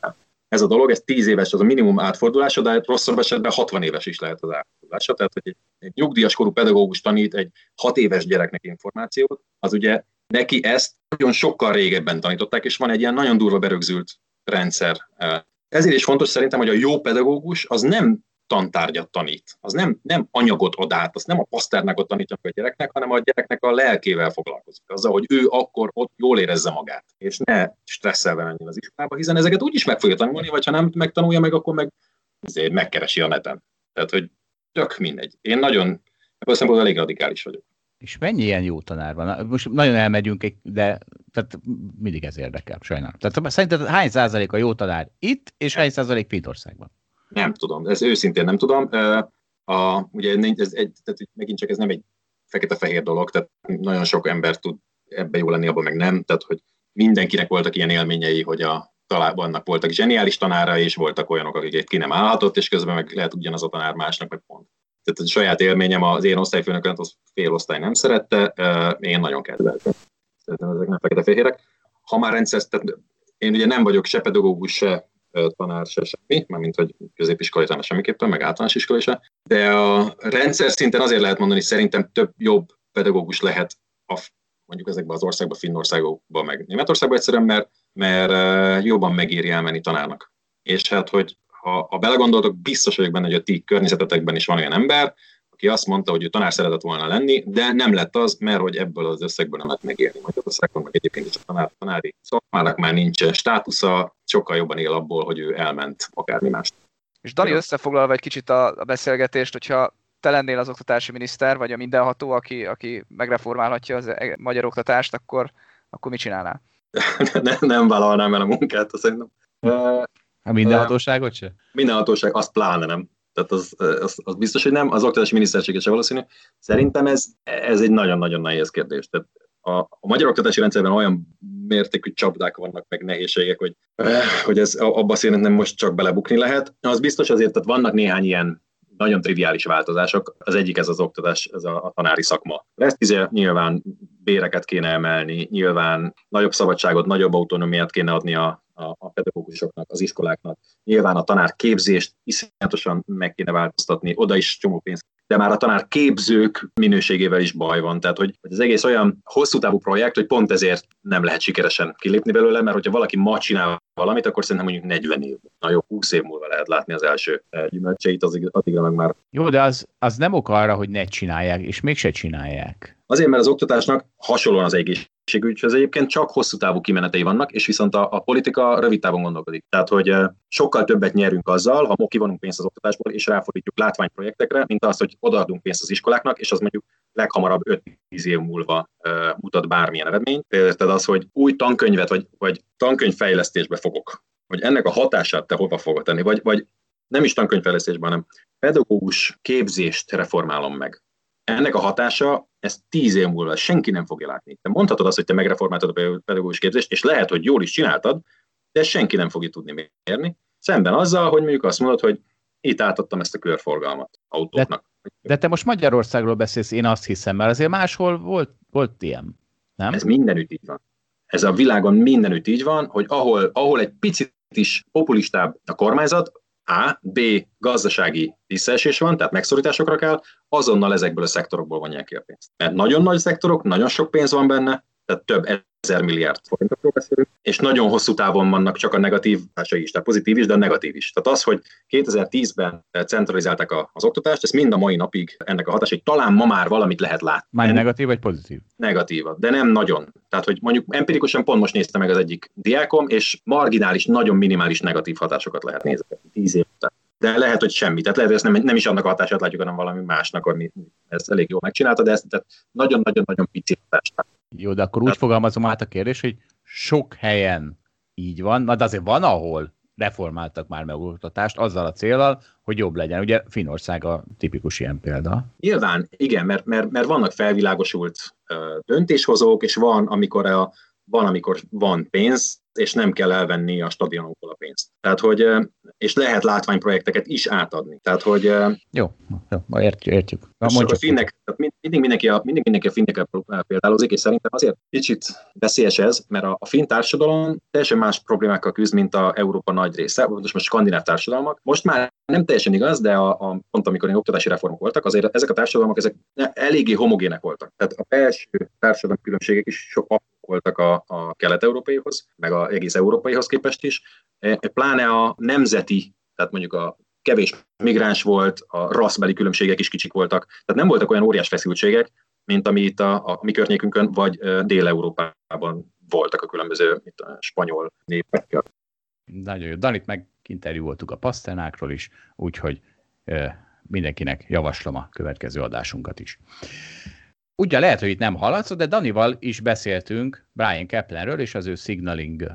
D: ez a dolog, ez 10 éves az a minimum átfordulása, de rosszabb esetben 60 éves is lehet az átfordulása. Tehát, hogy egy, egy nyugdíjas korú pedagógus tanít egy 6 éves gyereknek információt, az ugye neki ezt nagyon sokkal régebben tanították, és van egy ilyen nagyon durva berögzült rendszer. Ezért is fontos szerintem, hogy a jó pedagógus az nem tantárgyat tanít. Az nem, nem anyagot ad át, az nem a paszternákot tanítja a gyereknek, hanem a gyereknek a lelkével foglalkozik. Azzal, hogy ő akkor ott jól érezze magát, és ne stresszelve menjen az iskolába, hiszen ezeket úgyis meg fogja tanulni, vagy ha nem megtanulja meg, akkor meg azért megkeresi a neten. Tehát, hogy tök mindegy. Én nagyon, ebből szempontból elég radikális vagyok.
B: És mennyi ilyen jó tanár van? Most nagyon elmegyünk, de tehát mindig ez érdekel, sajnálom. Tehát szerinted hány százalék a jó tanár itt, és hány százalék Finnországban?
D: Nem tudom, ez őszintén nem tudom. A, ugye ez egy, tehát megint csak ez nem egy fekete-fehér dolog, tehát nagyon sok ember tud ebbe jó lenni, abban meg nem, tehát hogy mindenkinek voltak ilyen élményei, hogy a talában annak voltak zseniális tanára, és voltak olyanok, akik ki nem állhatott, és közben meg lehet ugyanaz a tanár másnak, meg pont. Tehát a saját élményem az én osztályfőnököt, az fél osztály nem szerette, én nagyon kedveltem. Szerintem ezek nem fekete-fehérek. Ha már rendszer, tehát én ugye nem vagyok se pedagógus, se tanár se semmi, mármint hogy középiskolai tanár semmiképpen, meg általános iskolai se. De a rendszer szinten azért lehet mondani, szerintem több jobb pedagógus lehet a, mondjuk ezekben az országban, Finnországokban, meg Németországban egyszerűen, mert, mert jobban megéri elmenni tanárnak. És hát, hogy ha, ha belegondoltok, biztos vagyok benne, hogy a ti környezetetekben is van olyan ember, aki azt mondta, hogy ő tanár szeretett volna lenni, de nem lett az, mert hogy ebből az összegből nem lehet megélni Magyarországon, meg egyébként is a tanár, tanári szakmának már nincs státusza, sokkal jobban él abból, hogy ő elment akármi mást.
E: És Dani, összefoglalva egy kicsit a, a beszélgetést, hogyha te lennél az oktatási miniszter, vagy a mindenható, aki, aki megreformálhatja az e- magyar oktatást, akkor, akkor mit csinálnál?
D: nem, nem vállalnám el a munkát, szerintem.
B: A mindenhatóságot se?
D: Mindenhatóság, azt pláne nem. Tehát az, az, az biztos, hogy nem. Az oktatási miniszterséget se valószínű. Szerintem ez, ez egy nagyon-nagyon nehéz kérdés. Tehát a, a magyar oktatási rendszerben olyan mértékű csapdák vannak, meg nehézségek, hogy, hogy ez abba szerintem most csak belebukni lehet. Az biztos azért, tehát vannak néhány ilyen nagyon triviális változások. Az egyik ez az oktatás, ez a, a tanári szakma. Ezt nyilván béreket kéne emelni, nyilván nagyobb szabadságot, nagyobb autonómiát kéne adni a, a, a pedagógusoknak, az iskoláknak. Nyilván a tanár képzést iszonyatosan meg kéne változtatni, oda is csomó pénzt de már a tanár képzők minőségével is baj van. Tehát, hogy, az egész olyan hosszú távú projekt, hogy pont ezért nem lehet sikeresen kilépni belőle, mert hogyha valaki ma csinál valamit, akkor szerintem mondjuk 40 év, na jó, 20 év múlva lehet látni az első eh, gyümölcseit, az, addigra meg már.
B: Jó, de az, az nem ok arra, hogy ne csinálják, és mégse csinálják.
D: Azért, mert az oktatásnak hasonlóan az egészségügyhöz egyébként csak hosszú távú kimenetei vannak, és viszont a, a politika rövid távon gondolkodik. Tehát, hogy eh, sokkal többet nyerünk azzal, ha kivonunk pénzt az oktatásból, és ráfordítjuk látványprojektekre, mint az, hogy odaadunk pénzt az iskoláknak, és az mondjuk leghamarabb 5-10 év múlva mutat bármilyen eredményt. Érted az, hogy új tankönyvet, vagy, vagy tankönyvfejlesztésbe fogok, hogy ennek a hatását te hova fogod tenni, vagy, vagy nem is tankönyvfejlesztésben, hanem pedagógus képzést reformálom meg ennek a hatása, ezt tíz év múlva senki nem fogja látni. Te mondhatod azt, hogy te megreformáltad a pedagógus képzést, és lehet, hogy jól is csináltad, de senki nem fogja tudni mérni. Szemben azzal, hogy mondjuk azt mondod, hogy itt átadtam ezt a körforgalmat autóknak.
B: De, te most Magyarországról beszélsz, én azt hiszem, mert azért máshol volt, volt ilyen, nem?
D: Ez mindenütt így van. Ez a világon mindenütt így van, hogy ahol, ahol egy picit is populistább a kormányzat, a, B, gazdasági visszaesés van, tehát megszorításokra kell, azonnal ezekből a szektorokból vonják ki a pénzt. Mert nagyon nagy szektorok, nagyon sok pénz van benne, tehát több ezer milliárd forintokról beszélünk, és nagyon hosszú távon vannak csak a negatív hatásai is, tehát pozitív is, de a negatív is. Tehát az, hogy 2010-ben centralizálták az oktatást, ez mind a mai napig ennek a hatásai, talán ma már valamit lehet látni.
B: Már negatív vagy pozitív?
D: Negatív, de nem nagyon. Tehát, hogy mondjuk empirikusan pont most nézte meg az egyik diákom, és marginális, nagyon minimális negatív hatásokat lehet nézni 10 év után de lehet, hogy semmi. Tehát lehet, hogy ezt nem, nem is annak a hatását látjuk, hanem valami másnak, ami ezt elég jól megcsinálta, de ezt nagyon-nagyon-nagyon pici hatást.
B: Jó, de akkor úgy fogalmazom át a kérdés, hogy sok helyen így van, na de azért van, ahol reformáltak már meg oktatást azzal a célral, hogy jobb legyen. Ugye Finország a tipikus ilyen példa.
D: Nyilván, igen, mert, mert, mert vannak felvilágosult döntéshozók, és van, amikor a, van, amikor van pénz, és nem kell elvenni a stadionokból a pénzt. Tehát, hogy, és lehet látványprojekteket is átadni. Tehát, hogy...
B: Jó, jó értjük. Értjük.
D: Mondjuk, a finnek, mindig mindenki a, mindig mindenki a finnekkel példálozik, és szerintem azért kicsit veszélyes ez, mert a, a finn társadalom teljesen más problémákkal küzd, mint a Európa nagy része, most most skandináv társadalmak. Most már nem teljesen igaz, de a, a, pont amikor én oktatási reformok voltak, azért ezek a társadalmak ezek eléggé homogének voltak. Tehát a belső társadalmi különbségek is sok voltak a, a kelet-európaihoz, meg a egész európaihoz képest is, e, pláne a nemzeti, tehát mondjuk a kevés migráns volt, a rasszbeli különbségek is kicsik voltak, tehát nem voltak olyan óriás feszültségek, mint ami itt a, a mi környékünkön, vagy Dél-Európában voltak a különböző itt a spanyol népekkel.
B: Nagyon jó. Danit meg interjúoltuk a pasztenákról is, úgyhogy mindenkinek javaslom a következő adásunkat is. Ugye lehet, hogy itt nem haladsz, de Danival is beszéltünk Brian Keplerről és az ő signaling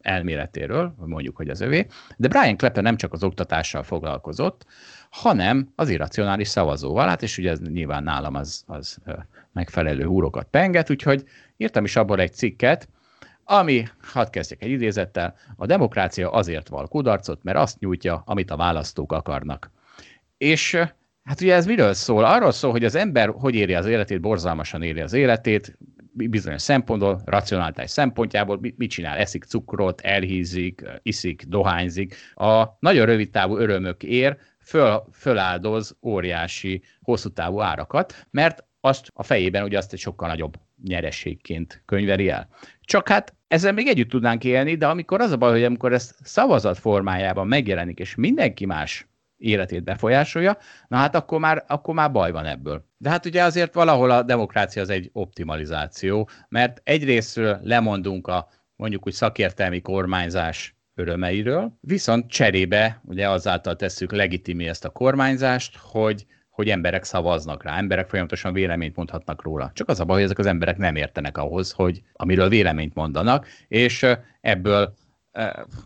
B: elméletéről, mondjuk, hogy az övé, de Brian Kepler nem csak az oktatással foglalkozott, hanem az irracionális szavazóval, hát és ugye ez nyilván nálam az, az megfelelő húrokat penget, úgyhogy írtam is abból egy cikket, ami, hadd kezdjek egy idézettel, a demokrácia azért val kudarcot, mert azt nyújtja, amit a választók akarnak. És Hát ugye ez miről szól? Arról szól, hogy az ember hogy éri az életét, borzalmasan éri az életét, bizonyos szempontból, racionáltás szempontjából, mit csinál? Eszik cukrot, elhízik, iszik, dohányzik. A nagyon rövid távú örömök ér, föl, föláldoz óriási, hosszú távú árakat, mert azt a fejében ugye azt egy sokkal nagyobb nyerességként könyveri el. Csak hát ezzel még együtt tudnánk élni, de amikor az a baj, hogy amikor ezt szavazat formájában megjelenik, és mindenki más életét befolyásolja, na hát akkor már, akkor már baj van ebből. De hát ugye azért valahol a demokrácia az egy optimalizáció, mert egyrésztről lemondunk a mondjuk úgy szakértelmi kormányzás örömeiről, viszont cserébe ugye azáltal tesszük legitimé ezt a kormányzást, hogy hogy emberek szavaznak rá, emberek folyamatosan véleményt mondhatnak róla. Csak az a baj, hogy ezek az emberek nem értenek ahhoz, hogy amiről véleményt mondanak, és ebből,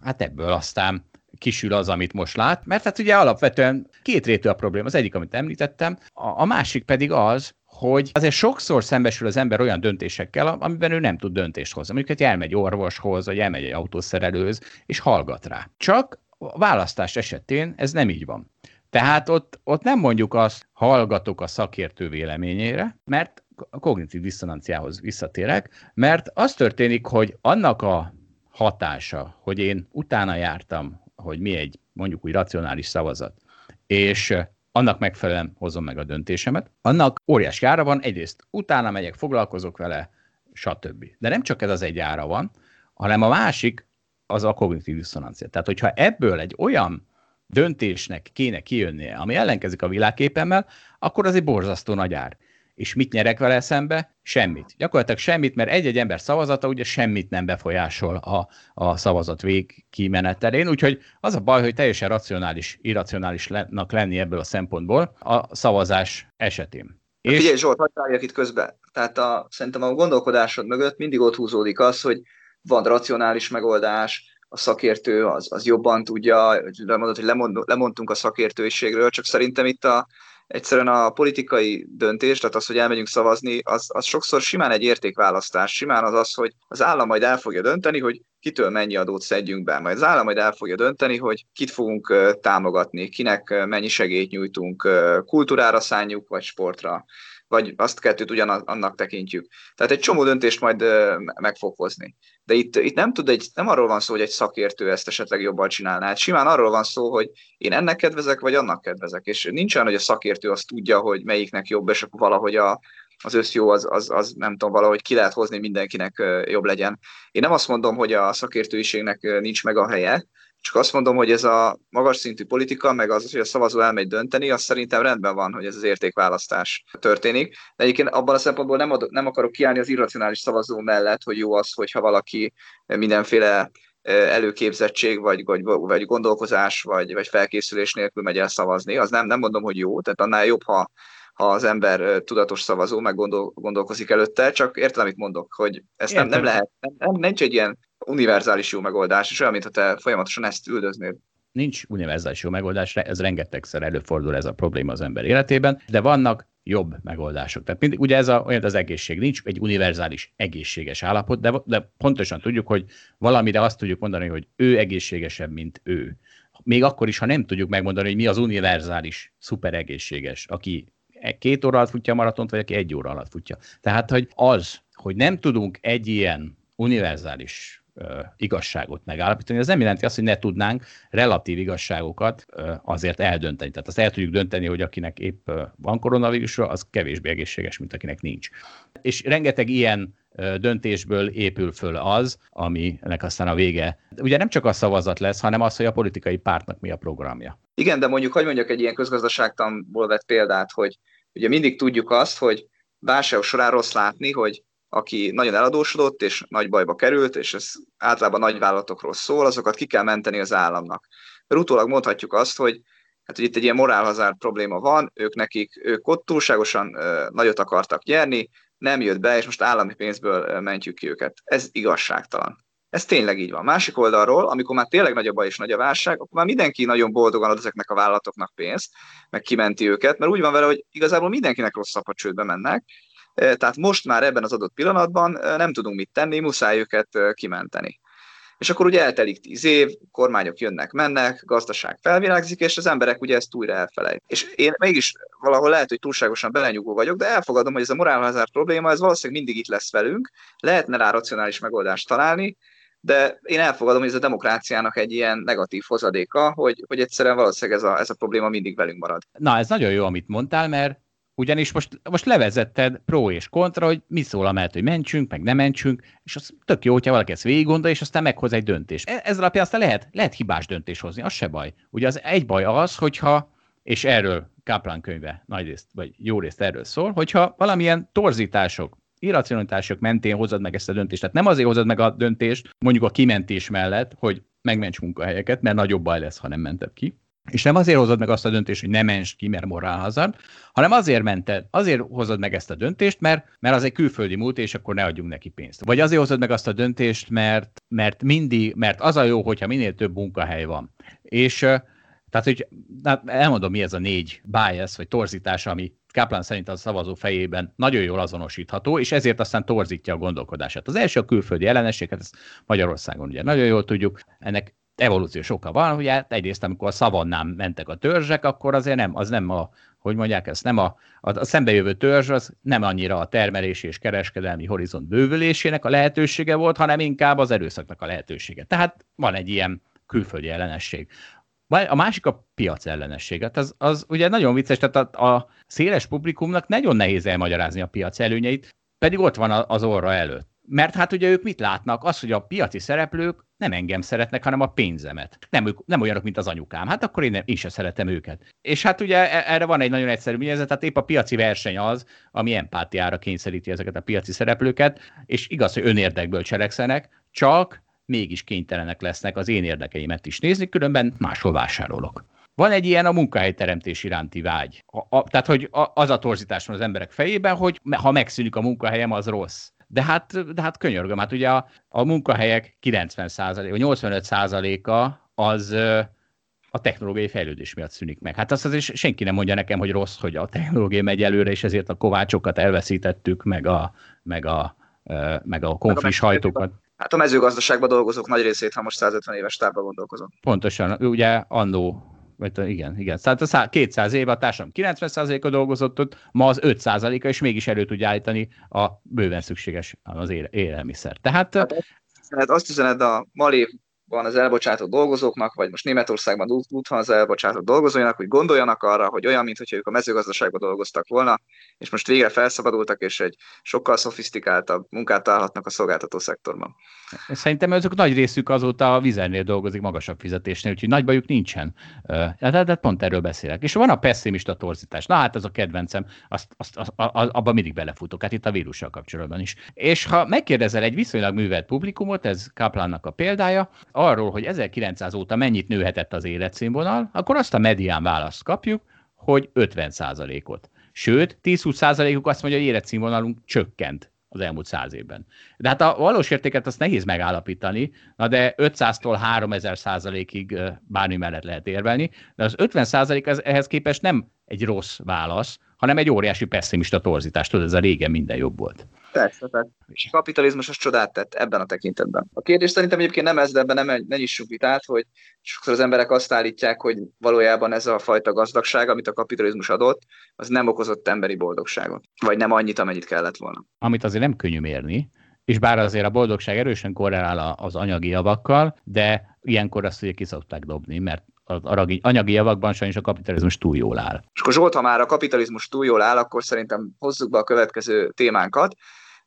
B: hát ebből aztán kisül az, amit most lát, mert hát ugye alapvetően két rétű a probléma. Az egyik, amit említettem, a, a másik pedig az, hogy azért sokszor szembesül az ember olyan döntésekkel, amiben ő nem tud döntést hozni. Mondjuk, hogy elmegy orvoshoz, vagy elmegy egy autószerelőhöz, és hallgat rá. Csak a választás esetén ez nem így van. Tehát ott, ott nem mondjuk azt, hallgatok a szakértő véleményére, mert a kognitív diszonanciához visszatérek, mert az történik, hogy annak a hatása, hogy én utána jártam, hogy mi egy mondjuk úgy racionális szavazat, és annak megfelelően hozom meg a döntésemet. Annak óriási ára van, egyrészt utána megyek, foglalkozok vele, stb. De nem csak ez az egy ára van, hanem a másik az a kognitív diszonancia. Tehát, hogyha ebből egy olyan döntésnek kéne kijönnie, ami ellenkezik a világképemmel, akkor az egy borzasztó nagy ár. És mit nyerek vele szembe? Semmit. Gyakorlatilag semmit, mert egy-egy ember szavazata ugye semmit nem befolyásol a, a szavazat vég kimenetelén, úgyhogy az a baj, hogy teljesen racionális, irracionálisnak lenni ebből a szempontból a szavazás esetén.
C: És... Figyelj Zsolt, hagyd itt közbe. Tehát a, szerintem a gondolkodásod mögött mindig ott húzódik az, hogy van racionális megoldás, a szakértő az, az jobban tudja, lemondott, hogy lemond, lemondtunk a szakértőiségről, csak szerintem itt a, egyszerűen a politikai döntés, tehát az, hogy elmegyünk szavazni, az, az sokszor simán egy értékválasztás, simán az az, hogy az állam majd el fogja dönteni, hogy kitől mennyi adót szedjünk be. Majd az állam majd el fogja dönteni, hogy kit fogunk támogatni, kinek mennyi segélyt nyújtunk, kultúrára szánjuk, vagy sportra vagy azt kettőt ugyanannak tekintjük. Tehát egy csomó döntést majd meg fog hozni. De itt, itt nem, tud egy, nem arról van szó, hogy egy szakértő ezt esetleg jobban csinálná. Hát simán arról van szó, hogy én ennek kedvezek, vagy annak kedvezek. És nincs olyan, hogy a szakértő azt tudja, hogy melyiknek jobb, és akkor valahogy a, az összjó az, az, az, nem tudom, valahogy ki lehet hozni, mindenkinek jobb legyen. Én nem azt mondom, hogy a szakértőiségnek nincs meg a helye, csak azt mondom, hogy ez a magas szintű politika, meg az, hogy a szavazó elmegy dönteni, az szerintem rendben van, hogy ez az értékválasztás történik. De egyébként abban a szempontból nem, ad, nem akarok kiállni az irracionális szavazó mellett, hogy jó az, hogyha valaki mindenféle előképzettség, vagy, vagy, vagy gondolkozás, vagy, vagy felkészülés nélkül megy el szavazni. Az nem, nem mondom, hogy jó, tehát annál jobb, ha, ha az ember tudatos szavazó, meg gondol, gondolkozik előtte, csak értem, amit mondok, hogy ezt nem, nem lehet, nem, nem, nincs egy ilyen univerzális jó megoldás, és olyan, mintha te folyamatosan ezt üldöznéd.
B: Nincs univerzális jó megoldás, ez rengetegszer előfordul ez a probléma az ember életében, de vannak jobb megoldások. Tehát mindig, ugye ez a, olyan az egészség, nincs egy univerzális egészséges állapot, de, de pontosan tudjuk, hogy valamire azt tudjuk mondani, hogy ő egészségesebb, mint ő. Még akkor is, ha nem tudjuk megmondani, hogy mi az univerzális, szuper egészséges, aki két óra alatt futja a maratont, vagy aki egy óra alatt futja. Tehát, hogy az, hogy nem tudunk egy ilyen univerzális igazságot megállapítani. Ez nem jelenti azt, hogy ne tudnánk relatív igazságokat azért eldönteni. Tehát azt el tudjuk dönteni, hogy akinek épp van koronavírusra, az kevésbé egészséges, mint akinek nincs. És rengeteg ilyen döntésből épül föl az, aminek aztán a vége. Ugye nem csak a szavazat lesz, hanem az, hogy a politikai pártnak mi a programja.
C: Igen, de mondjuk, hogy mondjak egy ilyen közgazdaságtanból vett példát, hogy ugye mindig tudjuk azt, hogy válságok során rossz látni, hogy aki nagyon eladósodott és nagy bajba került, és ez általában nagy vállalatokról szól, azokat ki kell menteni az államnak. Mert utólag mondhatjuk azt, hogy hát, hogy itt egy ilyen morálhazár probléma van, ők nekik, ők ott túlságosan ö, nagyot akartak nyerni, nem jött be, és most állami pénzből mentjük ki őket. Ez igazságtalan. Ez tényleg így van. Másik oldalról, amikor már tényleg nagy a baj és nagy a válság, akkor már mindenki nagyon boldogan ad ezeknek a vállalatoknak pénzt, meg kimenti őket, mert úgy van vele, hogy igazából mindenkinek rosszabb, ha csődbe mennek, tehát most már ebben az adott pillanatban nem tudunk mit tenni, muszáj őket kimenteni. És akkor ugye eltelik tíz év, kormányok jönnek, mennek, gazdaság felvilágzik, és az emberek ugye ezt újra elfelejt. És én mégis valahol lehet, hogy túlságosan belenyugó vagyok, de elfogadom, hogy ez a morálházár probléma, ez valószínűleg mindig itt lesz velünk, lehetne rá racionális megoldást találni, de én elfogadom, hogy ez a demokráciának egy ilyen negatív hozadéka, hogy, hogy egyszerűen valószínűleg ez a, ez a probléma mindig velünk marad.
B: Na, ez nagyon jó, amit mondtál, mert ugyanis most, most levezetted pro és kontra, hogy mi szól a mellett, hogy mentsünk, meg nem mentsünk, és az tök jó, hogyha valaki ezt végig és aztán meghoz egy döntést. E, ez alapján aztán lehet, lehet hibás döntés hozni, az se baj. Ugye az egy baj az, hogyha, és erről Kaplan könyve nagy részt, vagy jó részt erről szól, hogyha valamilyen torzítások, irracionalitások mentén hozod meg ezt a döntést. Tehát nem azért hozod meg a döntést, mondjuk a kimentés mellett, hogy megments munkahelyeket, mert nagyobb baj lesz, ha nem mented ki, és nem azért hozod meg azt a döntést, hogy ne ments ki, mert morálhazard, hanem azért mented, azért hozod meg ezt a döntést, mert, mert az egy külföldi múlt, és akkor ne adjunk neki pénzt. Vagy azért hozod meg azt a döntést, mert, mert mindig, mert az a jó, hogyha minél több munkahely van. És tehát, hogy hát elmondom, mi ez a négy bias, vagy torzítás, ami Kaplan szerint a szavazó fejében nagyon jól azonosítható, és ezért aztán torzítja a gondolkodását. Az első a külföldi ellenesség, hát ezt Magyarországon ugye nagyon jól tudjuk, ennek evolúciós oka van, ugye hát egyrészt amikor a szavannán mentek a törzsek, akkor azért nem, az nem a, hogy mondják ezt, nem a, a, a szembejövő törzs, az nem annyira a termelési és kereskedelmi horizont bővülésének a lehetősége volt, hanem inkább az erőszaknak a lehetősége. Tehát van egy ilyen külföldi ellenesség. A másik a piac ellenességet. Hát az, az ugye nagyon vicces, tehát a, a széles publikumnak nagyon nehéz elmagyarázni a piac előnyeit, pedig ott van az orra előtt. Mert hát ugye ők mit látnak? Az, hogy a piaci szereplők nem engem szeretnek, hanem a pénzemet. Nem, ők, nem olyanok, mint az anyukám. Hát akkor én, nem, én sem szeretem őket. És hát ugye e, erre van egy nagyon egyszerű művészet, tehát épp a piaci verseny az, ami empátiára kényszeríti ezeket a piaci szereplőket, és igaz, hogy önérdekből cselekszenek, csak mégis kénytelenek lesznek az én érdekeimet is nézni, különben máshol vásárolok. Van egy ilyen a munkahelyteremtés iránti vágy. A, a, tehát, hogy a, az a torzítás van az emberek fejében, hogy ha megszűnik a munkahelyem, az rossz. De hát, de hát könyörgöm, hát ugye a, a munkahelyek 90 vagy 85 a az a technológiai fejlődés miatt szűnik meg. Hát azt azért senki nem mondja nekem, hogy rossz, hogy a technológia megy előre, és ezért a kovácsokat elveszítettük, meg a, meg a, meg a konflis hajtókat.
C: Hát a mezőgazdaságban dolgozók nagy részét, ha most 150 éves távban gondolkozom.
B: Pontosan, ugye annó vagy igen, igen. Tehát a 200 év a társadalom 90%-a dolgozott ott, ma az 5%-a, és mégis elő tudja állítani a bőven szükséges az élelmiszer. Tehát,
C: hát azt üzened a Mali van az elbocsátott dolgozóknak, vagy most Németországban úgy van az elbocsátott dolgozóinak, hogy gondoljanak arra, hogy olyan, mintha ők a mezőgazdaságban dolgoztak volna, és most végre felszabadultak, és egy sokkal szofisztikáltabb munkát találhatnak a szolgáltató szektorban.
B: Szerintem azok nagy részük azóta a vizernél dolgozik magasabb fizetésnél, úgyhogy nagy bajuk nincsen. Tehát, de pont erről beszélek. És van a pessimista torzítás. Na hát ez a kedvencem, azt, azt, azt, abban mindig belefutok, hát itt a vírussal kapcsolatban is. És ha megkérdezel egy viszonylag művelt publikumot, ez Kaplannak a példája, arról, hogy 1900 óta mennyit nőhetett az életszínvonal, akkor azt a medián választ kapjuk, hogy 50% ot Sőt, 10-20 uk azt mondja, hogy életszínvonalunk csökkent az elmúlt száz évben. De hát a valós értéket azt nehéz megállapítani, na de 500-tól 3000 százalékig bármi mellett lehet érvelni, de az 50 százalék ehhez képest nem egy rossz válasz, hanem egy óriási pessimista torzítás. Tudod, ez a régen minden jobb volt.
C: Persze, persze. A kapitalizmus az csodát tett ebben a tekintetben. A kérdés szerintem egyébként nem ez, de ebben nem, ne nyissuk vitát, hogy sokszor az emberek azt állítják, hogy valójában ez a fajta gazdagság, amit a kapitalizmus adott, az nem okozott emberi boldogságot. Vagy nem annyit, amennyit kellett volna.
B: Amit azért nem könnyű mérni, és bár azért a boldogság erősen korrelál az anyagi javakkal, de ilyenkor azt ugye ki szokták dobni, mert az anyagi javakban sajnos a kapitalizmus túl jól áll.
C: És akkor Zsolt, ha már a kapitalizmus túl jól áll, akkor szerintem hozzuk be a következő témánkat,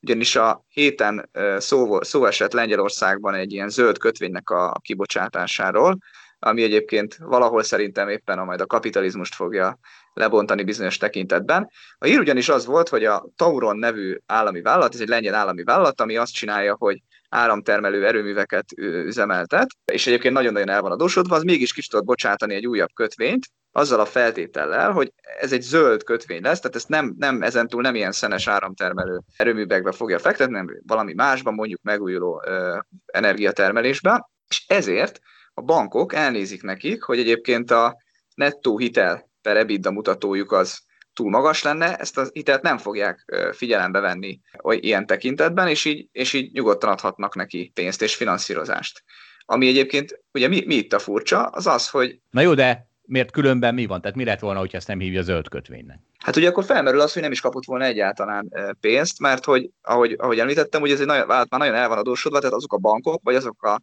C: ugyanis a héten szó, szó esett Lengyelországban egy ilyen zöld kötvénynek a kibocsátásáról, ami egyébként valahol szerintem éppen a majd a kapitalizmust fogja lebontani bizonyos tekintetben. A hír ugyanis az volt, hogy a Tauron nevű állami vállalat, ez egy lengyel állami vállalat, ami azt csinálja, hogy áramtermelő erőműveket üzemeltet, és egyébként nagyon-nagyon el van adósodva, az mégis ki tudott bocsátani egy újabb kötvényt, azzal a feltétellel, hogy ez egy zöld kötvény lesz, tehát ezt nem, nem ezentúl nem ilyen szenes áramtermelő erőművekbe fogja fektetni, hanem valami másban, mondjuk megújuló ö, energiatermelésbe, és ezért a bankok elnézik nekik, hogy egyébként a nettó hitel per EBITDA mutatójuk az túl magas lenne, ezt a hitelt nem fogják figyelembe venni ilyen tekintetben, és így, és így nyugodtan adhatnak neki pénzt és finanszírozást. Ami egyébként, ugye mi, mi itt a furcsa, az az, hogy...
B: Na jó, de miért különben mi van? Tehát mi lett volna, hogyha ezt nem hívja zöld kötvénynek?
C: Hát ugye akkor felmerül az, hogy nem is kapott volna egyáltalán pénzt, mert hogy, ahogy, ahogy említettem, ugye ez egy nagyon, már nagyon el van adósodva, tehát azok a bankok, vagy azok a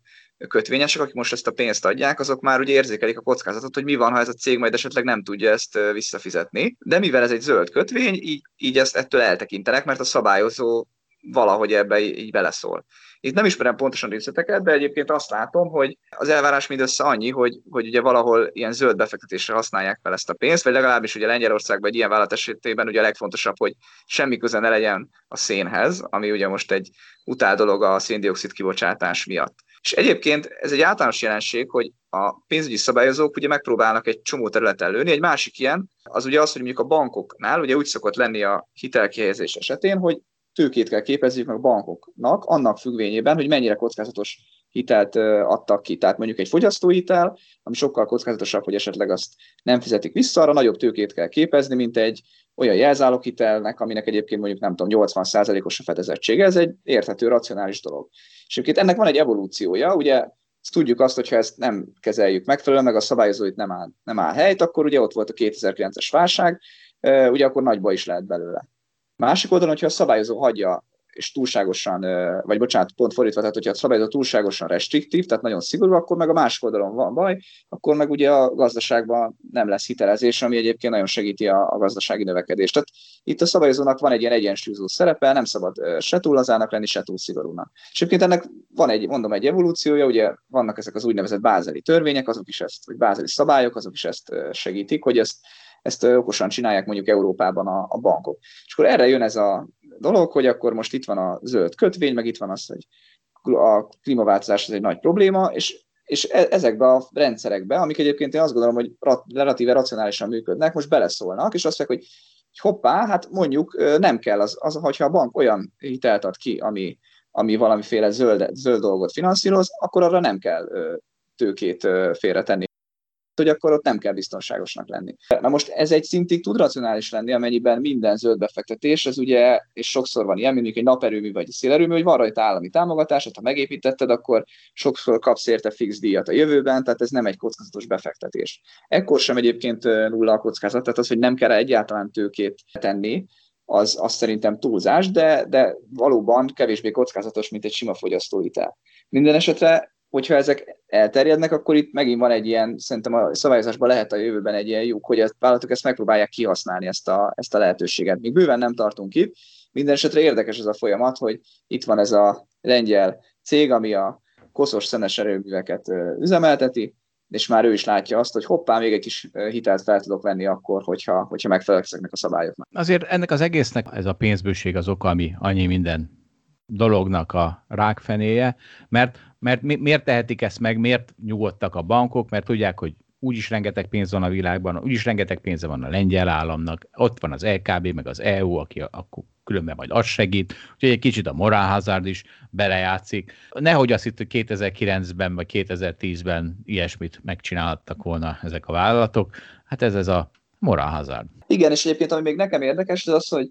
C: kötvényesek, akik most ezt a pénzt adják, azok már ugye érzékelik a kockázatot, hogy mi van, ha ez a cég majd esetleg nem tudja ezt visszafizetni. De mivel ez egy zöld kötvény, így, így ezt ettől eltekintenek, mert a szabályozó valahogy ebbe így beleszól. Itt nem ismerem pontosan részleteket, de egyébként azt látom, hogy az elvárás mindössze annyi, hogy, hogy ugye valahol ilyen zöld befektetésre használják fel ezt a pénzt, vagy legalábbis ugye Lengyelországban egy ilyen vállalat esetében ugye a legfontosabb, hogy semmi köze ne legyen a szénhez, ami ugye most egy utál dolog a széndiokszid kibocsátás miatt. És egyébként ez egy általános jelenség, hogy a pénzügyi szabályozók ugye megpróbálnak egy csomó területen lőni. Egy másik ilyen, az ugye az, hogy mondjuk a bankoknál ugye úgy szokott lenni a hitelkihelyezés esetén, hogy tőkét kell képezniük a bankoknak, annak függvényében, hogy mennyire kockázatos hitelt adtak ki. Tehát mondjuk egy fogyasztóhitel, ami sokkal kockázatosabb, hogy esetleg azt nem fizetik vissza, arra nagyobb tőkét kell képezni, mint egy olyan jelzáloghitelnek, aminek egyébként mondjuk nem tudom, 80%-os a fedezettsége, ez egy érthető, racionális dolog. És egyébként ennek van egy evolúciója, ugye tudjuk azt, hogyha ezt nem kezeljük megfelelően, meg a szabályozó itt nem áll, nem áll helyt, akkor ugye ott volt a 2009-es válság, ugye akkor nagyba is lehet belőle. Másik oldalon, hogyha a szabályozó hagyja és túlságosan, vagy bocsánat, pont fordítva, tehát hogyha a szabályozó túlságosan restriktív, tehát nagyon szigorú, akkor meg a másik oldalon van baj, akkor meg ugye a gazdaságban nem lesz hitelezés, ami egyébként nagyon segíti a, a gazdasági növekedést. Tehát itt a szabályozónak van egy ilyen egyensúlyozó szerepe, nem szabad se túl lazának lenni, se túl szigorúnak. És egyébként ennek van egy, mondom, egy evolúciója, ugye vannak ezek az úgynevezett bázeli törvények, azok is ezt, vagy bázeli szabályok, azok is ezt segítik, hogy ezt ezt okosan csinálják mondjuk Európában a, a bankok. És akkor erre jön ez a dolog, hogy akkor most itt van a zöld kötvény, meg itt van az, hogy a klímaváltozás ez egy nagy probléma, és és e, ezekbe a rendszerekbe, amik egyébként én azt gondolom, hogy relatíve racionálisan működnek, most beleszólnak, és azt mondják, hogy hoppá, hát mondjuk nem kell az, az hogyha a bank olyan hitelt ad ki, ami, ami valamiféle zöld, zöld dolgot finanszíroz, akkor arra nem kell tőkét félretenni hogy akkor ott nem kell biztonságosnak lenni. Na most ez egy szintig tud racionális lenni, amennyiben minden zöld befektetés, ez ugye, és sokszor van ilyen, mondjuk egy naperőmű vagy egy szélerőmű, hogy van rajta állami támogatás, ha megépítetted, akkor sokszor kapsz érte fix díjat a jövőben, tehát ez nem egy kockázatos befektetés. Ekkor sem egyébként nulla a kockázat, tehát az, hogy nem kell egyáltalán tőkét tenni, az, az szerintem túlzás, de, de valóban kevésbé kockázatos, mint egy sima fogyasztóhitel. Minden esetre hogyha ezek elterjednek, akkor itt megint van egy ilyen, szerintem a szabályozásban lehet a jövőben egy ilyen lyuk, hogy a vállalatok ezt megpróbálják kihasználni, ezt a, ezt a lehetőséget. Még bőven nem tartunk itt. Minden esetre érdekes ez a folyamat, hogy itt van ez a lengyel cég, ami a koszos szenes erőműveket üzemelteti, és már ő is látja azt, hogy hoppá, még egy kis hitelt fel tudok venni akkor, hogyha, hogyha megfelelek ezeknek a szabályoknak.
B: Azért ennek az egésznek ez a pénzbőség az oka, ami annyi minden dolognak a rákfenéje, mert, mert mi, miért tehetik ezt meg, miért nyugodtak a bankok, mert tudják, hogy úgyis rengeteg pénz van a világban, úgyis rengeteg pénze van a lengyel államnak, ott van az LKB, meg az EU, aki akkor különben majd az segít, úgyhogy egy kicsit a moral hazard is belejátszik. Nehogy azt itt, hogy 2009-ben vagy 2010-ben ilyesmit megcsinálhattak volna ezek a vállalatok, hát ez ez a moral hazard.
C: Igen, és egyébként ami még nekem érdekes, az az, hogy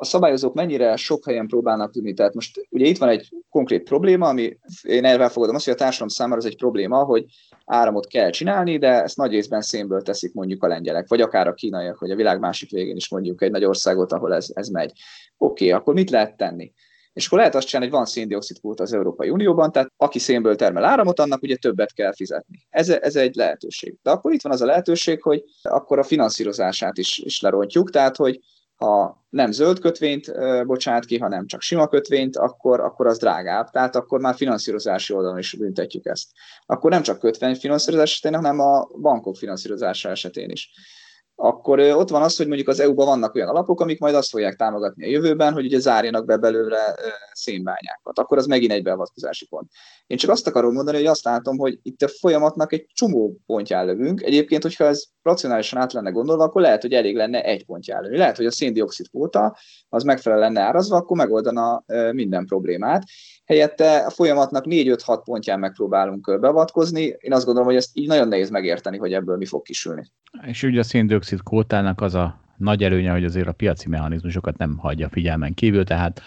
C: a szabályozók mennyire sok helyen próbálnak tudni. Tehát most ugye itt van egy konkrét probléma, ami én elfogadom azt, hogy a társadalom számára ez egy probléma, hogy áramot kell csinálni, de ezt nagy részben szénből teszik mondjuk a lengyelek, vagy akár a kínaiak, vagy a világ másik végén is mondjuk egy nagy országot, ahol ez, ez megy. Oké, okay, akkor mit lehet tenni? És akkor lehet azt csinálni, hogy van széndiokszid az Európai Unióban, tehát aki szénből termel áramot, annak ugye többet kell fizetni. Ez, ez egy lehetőség. De akkor itt van az a lehetőség, hogy akkor a finanszírozását is, is lerontjuk, tehát hogy ha nem zöld kötvényt bocsát ki, hanem csak sima kötvényt, akkor, akkor az drágább. Tehát akkor már finanszírozási oldalon is büntetjük ezt. Akkor nem csak kötvény finanszírozás esetén, hanem a bankok finanszírozása esetén is akkor ott van az, hogy mondjuk az EU-ban vannak olyan alapok, amik majd azt fogják támogatni a jövőben, hogy ugye zárjanak be belőle szénbányákat. Akkor az megint egy beavatkozási pont. Én csak azt akarom mondani, hogy azt látom, hogy itt a folyamatnak egy csomó pontján lövünk. Egyébként, hogyha ez racionálisan át lenne gondolva, akkor lehet, hogy elég lenne egy pontján lövni. Lehet, hogy a széndiokszid kvóta az megfelel lenne árazva, akkor megoldana minden problémát helyette a folyamatnak 4-5-6 pontján megpróbálunk beavatkozni. Én azt gondolom, hogy ezt így nagyon nehéz megérteni, hogy ebből mi fog kisülni.
B: És ugye a kótának az a nagy előnye, hogy azért a piaci mechanizmusokat nem hagyja figyelmen kívül, tehát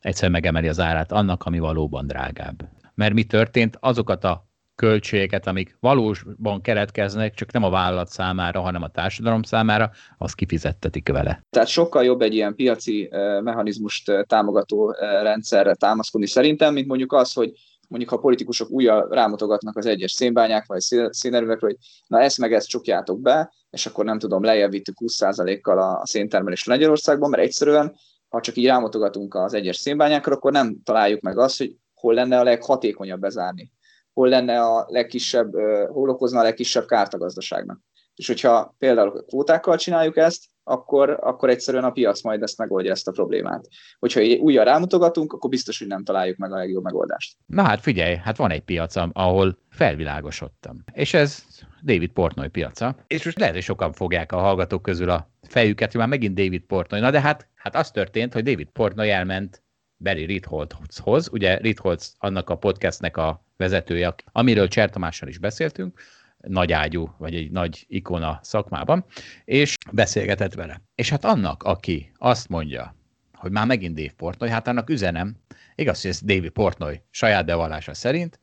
B: egyszer megemeli az árát annak, ami valóban drágább. Mert mi történt? Azokat a költségeket, amik valósban keletkeznek, csak nem a vállalat számára, hanem a társadalom számára, azt kifizettetik vele.
C: Tehát sokkal jobb egy ilyen piaci mechanizmust támogató rendszerre támaszkodni szerintem, mint mondjuk az, hogy mondjuk ha politikusok újra rámutogatnak az egyes szénbányák vagy szénerővekre, hogy na ezt meg ezt csukjátok be, és akkor nem tudom, lejjebb vittük 20%-kal a széntermelést Lengyelországban, mert egyszerűen, ha csak így rámutogatunk az egyes szénbányákra, akkor nem találjuk meg azt, hogy hol lenne a leghatékonyabb bezárni hol lenne a legkisebb, hol okozna a legkisebb kárt a gazdaságnak. És hogyha például kvótákkal csináljuk ezt, akkor, akkor egyszerűen a piac majd ezt megoldja ezt a problémát. Hogyha újra rámutogatunk, akkor biztos, hogy nem találjuk meg a legjobb megoldást.
B: Na hát figyelj, hát van egy piac, ahol felvilágosodtam. És ez David Portnoy piaca. És most lehet, hogy sokan fogják a hallgatók közül a fejüket, hogy már megint David Portnoy. Na de hát, hát az történt, hogy David Portnoy elment Barry Ritholtzhoz. Ugye Ritholtz annak a podcastnek a vezetője, amiről Csertamással is beszéltünk, nagy ágyú, vagy egy nagy ikona szakmában, és beszélgetett vele. És hát annak, aki azt mondja, hogy már megint Dave Portnoy, hát annak üzenem, igaz, hogy ez David Portnoy saját bevallása szerint,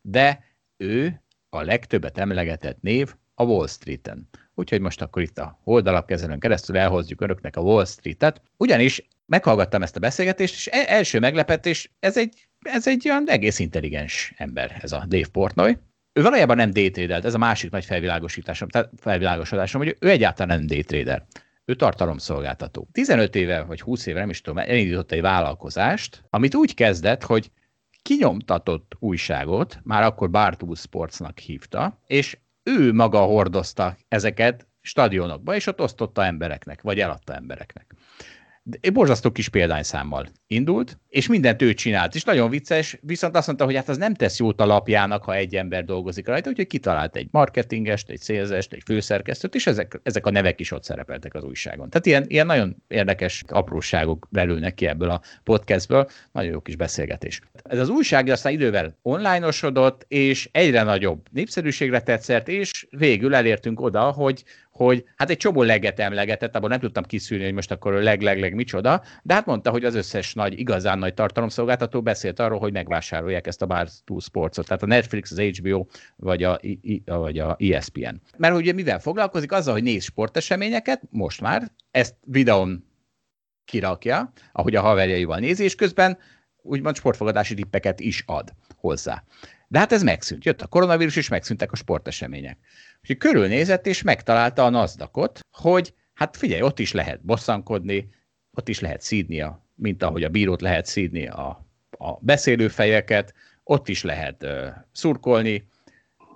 B: de ő a legtöbbet emlegetett név a Wall Street-en. Úgyhogy most akkor itt a oldalapkezelőn keresztül elhozzuk önöknek a Wall Street-et, ugyanis meghallgattam ezt a beszélgetést, és e- első meglepetés, ez egy, ez egy olyan egész intelligens ember, ez a Dave Portnoy. Ő valójában nem daytradert, ez a másik nagy felvilágosításom, tehát felvilágosodásom, hogy ő egyáltalán nem daytrader. Ő tartalomszolgáltató. 15 éve vagy 20 éve, nem is tudom, elindított egy vállalkozást, amit úgy kezdett, hogy kinyomtatott újságot, már akkor Bartool Sportsnak hívta, és ő maga hordozta ezeket stadionokba, és ott osztotta embereknek, vagy eladta embereknek borzasztó kis példányszámmal indult, és mindent ő csinált, és nagyon vicces, viszont azt mondta, hogy hát az nem tesz jót a lapjának, ha egy ember dolgozik rajta, úgyhogy kitalált egy marketingest, egy szélzest, egy főszerkesztőt, és ezek, ezek a nevek is ott szerepeltek az újságon. Tehát ilyen, ilyen nagyon érdekes apróságok belülnek ki ebből a podcastből, nagyon jó kis beszélgetés. Ez az újság aztán idővel onlineosodott, és egyre nagyobb népszerűségre tetszett, és végül elértünk oda, hogy hogy hát egy csomó leget emlegetett, abban nem tudtam kiszűrni, hogy most akkor leg-leg-leg micsoda, de hát mondta, hogy az összes nagy, igazán nagy tartalomszolgáltató beszélt arról, hogy megvásárolják ezt a Barstool Sportsot, tehát a Netflix, az HBO vagy a, I, vagy a ESPN. Mert ugye mivel foglalkozik? Azzal, hogy néz sporteseményeket, most már, ezt videón kirakja, ahogy a haverjaival nézi, és közben úgymond sportfogadási tippeket is ad hozzá. De hát ez megszűnt. Jött a koronavírus, és megszűntek a sportesemények. Úgyhogy körülnézett, és megtalálta a nazdakot, hogy hát figyelj, ott is lehet bosszankodni, ott is lehet szídni, a, mint ahogy a bírót lehet szídni a, a beszélőfejeket, ott is lehet uh, szurkolni,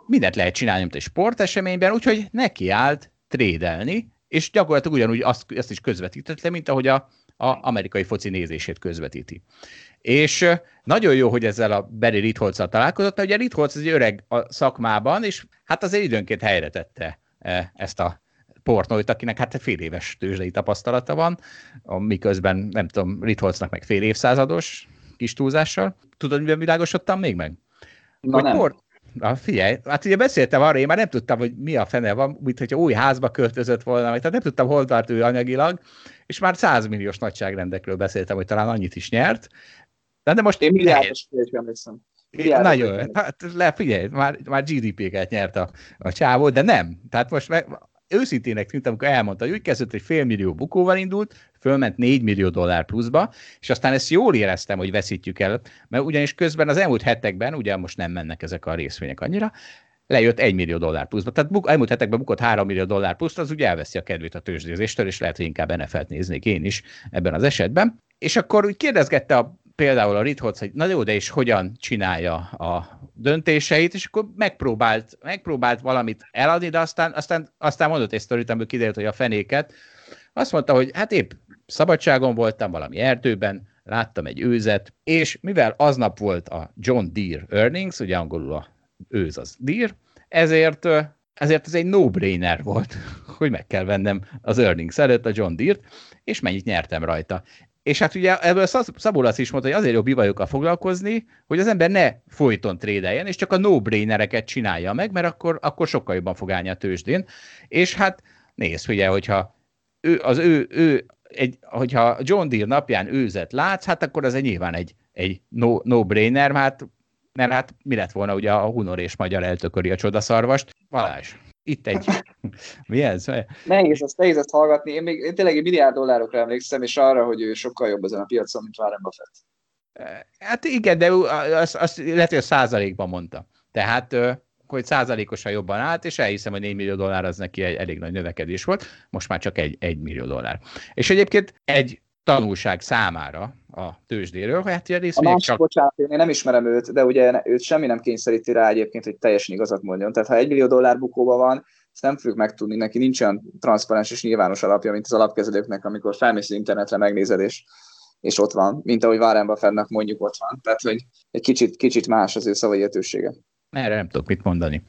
B: mindent lehet csinálni, mint egy sporteseményben, úgyhogy neki állt trédelni, és gyakorlatilag ugyanúgy azt, azt is közvetítette, mint ahogy a, a amerikai foci nézését közvetíti. És nagyon jó, hogy ezzel a Barry Ritholzal találkozott, mert ugye Ritholz egy öreg a szakmában, és hát azért időnként helyre tette ezt a pornóit, akinek hát fél éves tőzsdei tapasztalata van, miközben, nem tudom, Ritholznak meg fél évszázados kis túlzással. Tudod, miben világosodtam még meg?
C: Na hogy nem. Port...
B: Na, figyelj, hát ugye beszéltem arra, én már nem tudtam, hogy mi a fene van, mint hogyha új házba költözött volna, vagy tehát nem tudtam, hol tart ő anyagilag, és már 100 milliós nagyságrendekről beszéltem, hogy talán annyit is nyert, de, de most...
C: Én milliárdos emlékszem.
B: Nagyon, hát le, figyelj, már, már GDP-ket nyert a, a csávó, de nem. Tehát most meg, őszintének tűnt, amikor elmondta, hogy úgy kezdett, hogy fél millió bukóval indult, fölment 4 millió dollár pluszba, és aztán ezt jól éreztem, hogy veszítjük el, mert ugyanis közben az elmúlt hetekben, ugye most nem mennek ezek a részvények annyira, lejött 1 millió dollár pluszba. Tehát buk, elmúlt hetekben bukott 3 millió dollár plusz, az ugye elveszi a kedvét a tőzsdézéstől, és lehet, hogy inkább NFL-t néznék én is ebben az esetben. És akkor úgy kérdezgette a például a Ritholz, hogy na jó, de és hogyan csinálja a döntéseit, és akkor megpróbált, megpróbált valamit eladni, de aztán, aztán, aztán mondott egy sztorit, amiből kiderült, hogy a fenéket. Azt mondta, hogy hát épp szabadságon voltam valami erdőben, láttam egy őzet, és mivel aznap volt a John Deere earnings, ugye angolul a őz az Deere, ezért ezért ez egy no-brainer volt, hogy meg kell vennem az earnings előtt a John Deere-t, és mennyit nyertem rajta. És hát ugye ebből Szabolasz is mondta, hogy azért jobb bivajokkal foglalkozni, hogy az ember ne folyton trédeljen, és csak a no-brainereket csinálja meg, mert akkor, akkor sokkal jobban fog állni a tőzsdén. És hát nézd, ugye, hogyha ő, az ő, ő egy, hogyha John Deere napján őzet látsz, hát akkor az egy nyilván egy, egy no, no-brainer, hát, mert hát mi lett volna, ugye a Hunor és Magyar eltököri a csodaszarvast. Valás itt egy. Mi ez?
C: Nehéz ezt, nehéz ezt hallgatni. Én még én tényleg egy milliárd dollárokra emlékszem, és arra, hogy ő sokkal jobb ezen a piacon, mint Warren Buffett.
B: Hát igen, de azt, azt lehet, hogy a százalékban mondta. Tehát, hogy százalékosan jobban állt, és elhiszem, hogy 4 millió dollár az neki egy elég nagy növekedés volt, most már csak egy, egy millió dollár. És egyébként egy tanulság számára a tőzsdéről, hát ilyen
C: a másik, csak... Bocsánat, én nem ismerem őt, de ugye őt semmi nem kényszeríti rá egyébként, hogy teljesen igazat mondjon. Tehát ha egy millió dollár bukóba van, ezt nem fogjuk megtudni, neki nincs olyan transzparens és nyilvános alapja, mint az alapkezelőknek, amikor felmész az internetre, megnézed, és, és ott van, mint ahogy Warren Buffettnak mondjuk ott van. Tehát, hogy egy kicsit, kicsit más az ő szavaietősége.
B: Erre nem tudok mit mondani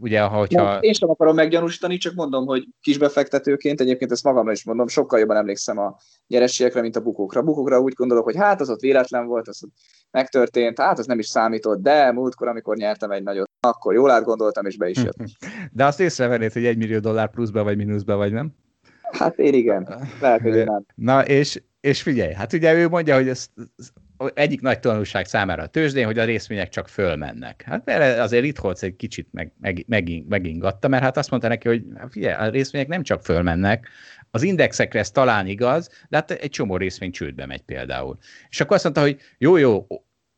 B: ugye, hogyha...
C: Nem, én sem akarom meggyanúsítani, csak mondom, hogy kisbefektetőként, egyébként ezt magamra is mondom, sokkal jobban emlékszem a nyerességekre, mint a bukókra. Bukókra úgy gondolok, hogy hát az ott véletlen volt, az ott megtörtént, hát az nem is számított, de múltkor, amikor nyertem egy nagyot, akkor jól átgondoltam, és be is jött.
B: De azt észrevennéd, hogy egy millió dollár pluszba vagy mínuszba vagy, nem?
C: Hát én igen, lehet, hogy nem.
B: Na, és, és figyelj, hát ugye ő mondja, hogy ez egyik nagy tanulság számára a tőzsdén, hogy a részvények csak fölmennek. Hát mert azért itt Holc egy kicsit meg, meg, meging, megingatta, mert hát azt mondta neki, hogy hát figyelj, a részvények nem csak fölmennek, Az indexekre ez talán igaz, de hát egy csomó részvény csődbe megy például. És akkor azt mondta, hogy jó, jó,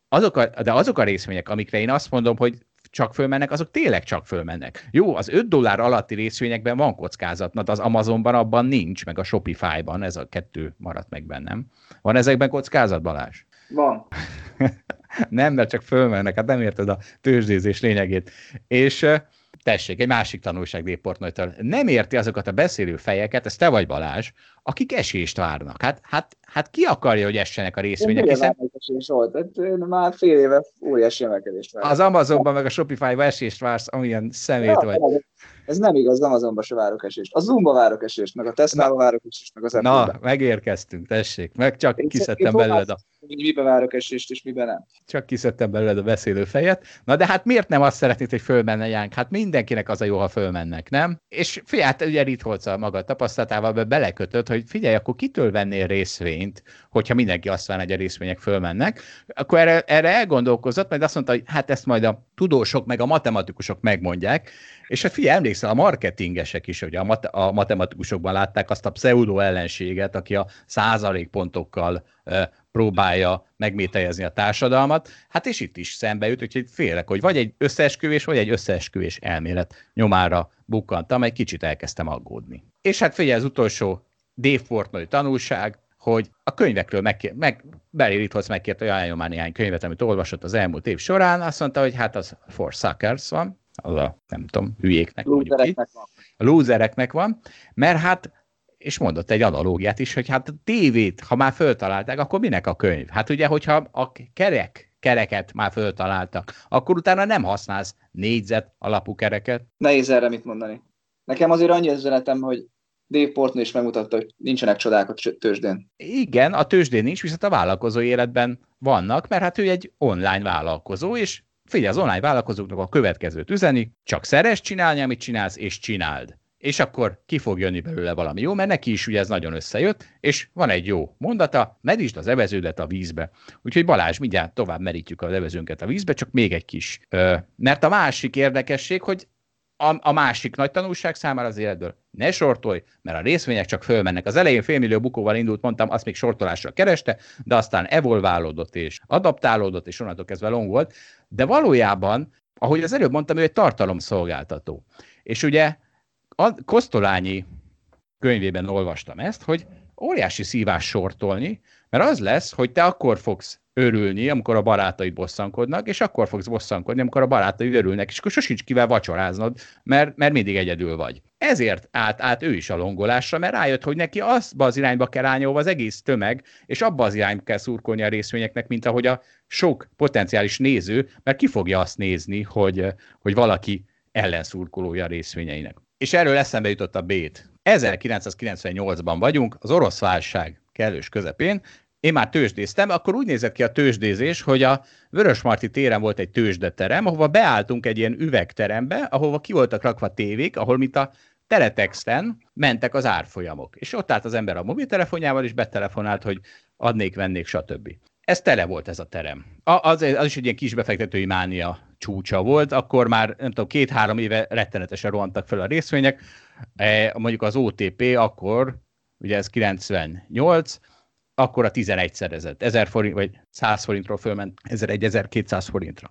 B: azok a, de azok a részvények, amikre én azt mondom, hogy csak fölmennek, azok tényleg csak fölmennek. Jó, az 5 dollár alatti részvényekben van kockázat, de az Amazonban abban nincs, meg a Shopify-ban, ez a kettő maradt meg bennem. Van ezekben kockázat, Balázs?
C: Van.
B: nem, mert csak fölmennek, hát nem érted a tőzsdézés lényegét. És tessék, egy másik tanulság Déportnőtől. Nem érti azokat a beszélő fejeket, ez te vagy Balázs, akik esést várnak. Hát, hát, hát ki akarja, hogy essenek a részvények?
C: Hiszen... esés volt, hát már fél éve óriási emelkedést várok.
B: Az Amazonban meg a Shopify-ban esést vársz, amilyen szemét ja, vagy.
C: Ez nem igaz, Amazonban se várok esést. A Zoomba várok esést, meg a Tesla-ba várok esést, meg az Apple-ben.
B: Na, megérkeztünk, tessék, meg csak én kiszedtem belőled a...
C: Miben várok esést, és miben nem.
B: Csak kiszedtem belőled a beszélő fejet. Na de hát miért nem azt szeretnéd, hogy fölmenne Jánk? Hát mindenkinek az a jó, ha fölmennek, nem? És hát ugye Ritholc a maga tapasztalatával be belekötött, hogy figyelj, akkor kitől vennél részvényt, hogyha mindenki azt várna, hogy a részvények fölmennek. Akkor erre, erre elgondolkozott, majd azt mondta, hogy hát ezt majd a tudósok meg a matematikusok megmondják, és hát figyelj, emlékszel, a marketingesek is, hogy a, mat- a matematikusokban látták azt a pseudo ellenséget, aki a százalékpontokkal e, próbálja megmételjezni a társadalmat. Hát és itt is szembe jut, úgyhogy félek, hogy vagy egy összeesküvés, vagy egy összeesküvés elmélet nyomára bukkantam, egy kicsit elkezdtem aggódni. És hát figyelj, az utolsó Dave Portnoy tanulság, hogy a könyvekről meg, Barry Ritholz megkérte, hogy ajánljon már néhány könyvet, amit olvasott az elmúlt év során, azt mondta, hogy hát az For Suckers van, az a, nem tudom, hülyéknek itt. Van. A lúzereknek van, mert hát és mondott egy analógiát is, hogy hát a tévét, ha már föltalálták, akkor minek a könyv? Hát ugye, hogyha a kerek, kereket már föltaláltak, akkor utána nem használsz négyzet alapú kereket.
C: Nehéz erre mit mondani. Nekem azért annyi üzenetem, hogy Dave Portnoy is megmutatta, hogy nincsenek csodák a tőzsdén.
B: Igen, a tőzsdén nincs, viszont a vállalkozó életben vannak, mert hát ő egy online vállalkozó, és figyelj, az online vállalkozóknak a következőt üzeni, csak szeres csinálni, amit csinálsz, és csináld. És akkor ki fog jönni belőle valami jó, mert neki is ugye ez nagyon összejött, és van egy jó mondata, medítsd az eveződet a vízbe. Úgyhogy Balázs, mindjárt tovább merítjük az evezőnket a vízbe, csak még egy kis. Mert a másik érdekesség, hogy a, a másik nagy tanulság számára az életből, ne sortolj, mert a részvények csak fölmennek. Az elején félmillió bukóval indult, mondtam, azt még sortolásra kereste, de aztán evolválódott és adaptálódott, és onnantól kezdve long volt. De valójában, ahogy az előbb mondtam, ő egy tartalomszolgáltató. És ugye a Kosztolányi könyvében olvastam ezt, hogy óriási szívás sortolni, mert az lesz, hogy te akkor fogsz örülni, amikor a barátaid bosszankodnak, és akkor fogsz bosszankodni, amikor a barátaid örülnek, és akkor sosincs kivel vacsoráznod, mert, mert mindig egyedül vagy. Ezért állt át ő is a longolásra, mert rájött, hogy neki azba az irányba kell állni, az egész tömeg, és abba az irányba kell szurkolni a részvényeknek, mint ahogy a sok potenciális néző, mert ki fogja azt nézni, hogy, hogy valaki ellenszurkolója a részvényeinek. És erről eszembe jutott a Bét. 1998-ban vagyunk, az orosz válság kellős közepén, én már tőzsdéztem, akkor úgy nézett ki a tőzsdézés, hogy a Vörösmarty téren volt egy tőzsdeterem, ahova beálltunk egy ilyen üvegterembe, ahova ki voltak rakva tévék, ahol mint a teletexten mentek az árfolyamok. És ott állt az ember a mobiltelefonjával, és betelefonált, hogy adnék, vennék, stb. Ez tele volt ez a terem. Az, az is egy ilyen kisbefektetői mánia csúcsa volt, akkor már nem tudom, két-három éve rettenetesen rohantak fel a részvények, e, mondjuk az OTP akkor, ugye ez 98, akkor a 11 szerezett, 1000 forint, vagy 100 forintról fölment 1000-1200 forintra.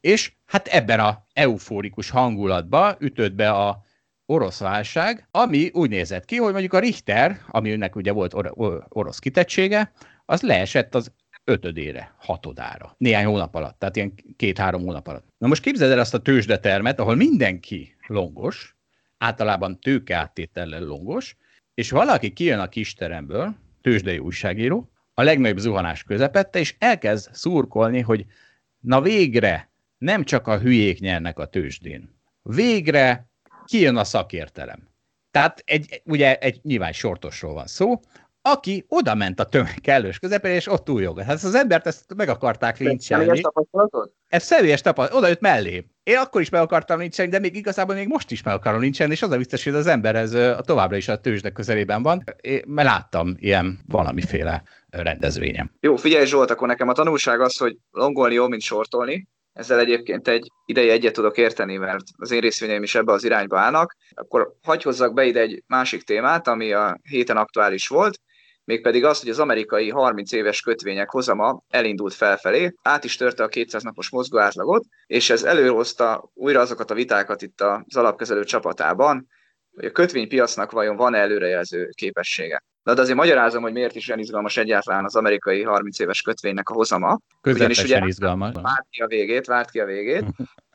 B: És hát ebben a eufórikus hangulatba ütött be a orosz válság, ami úgy nézett ki, hogy mondjuk a Richter, ami önnek ugye volt or- orosz kitettsége, az leesett az ötödére, hatodára. Néhány hónap alatt, tehát ilyen két-három hónap alatt. Na most képzeld el azt a tőzsdetermet, ahol mindenki longos, általában tőke áttétellel longos, és valaki kijön a kisteremből, tőzsdei újságíró, a legnagyobb zuhanás közepette, és elkezd szurkolni, hogy na végre nem csak a hülyék nyernek a tőzsdén. Végre kijön a szakértelem. Tehát egy, ugye egy nyilván sortosról van szó, aki oda ment a tömeg kellős közepére, és ott újjog. Hát az embert ezt meg akarták lincselni. Személyes tapasztalatod? Ez személyes tapasztalat, oda jött mellé. Én akkor is meg akartam lincselni, de még igazából még most is meg akarom lincselni, és az a biztos, hogy az ember ez a továbbra is a tőzsde közelében van, én, mert láttam ilyen valamiféle rendezvényem.
C: Jó, figyelj Zsolt, akkor nekem a tanulság az, hogy longolni jó, mint sortolni, ezzel egyébként egy ideje egyet tudok érteni, mert az én részvényeim is ebbe az irányba állnak, akkor hagyj hozzak be ide egy másik témát, ami a héten aktuális volt, mégpedig az, hogy az amerikai 30 éves kötvények hozama elindult felfelé, át is törte a 200 napos mozgóátlagot, és ez előhozta újra azokat a vitákat itt az alapkezelő csapatában, hogy a kötvénypiacnak vajon van előrejelző képessége. De, de azért magyarázom, hogy miért is olyan izgalmas egyáltalán az amerikai 30 éves kötvénynek a hozama.
B: Ugyanis ugye izgalmas.
C: Várt ki a végét, várt ki a végét.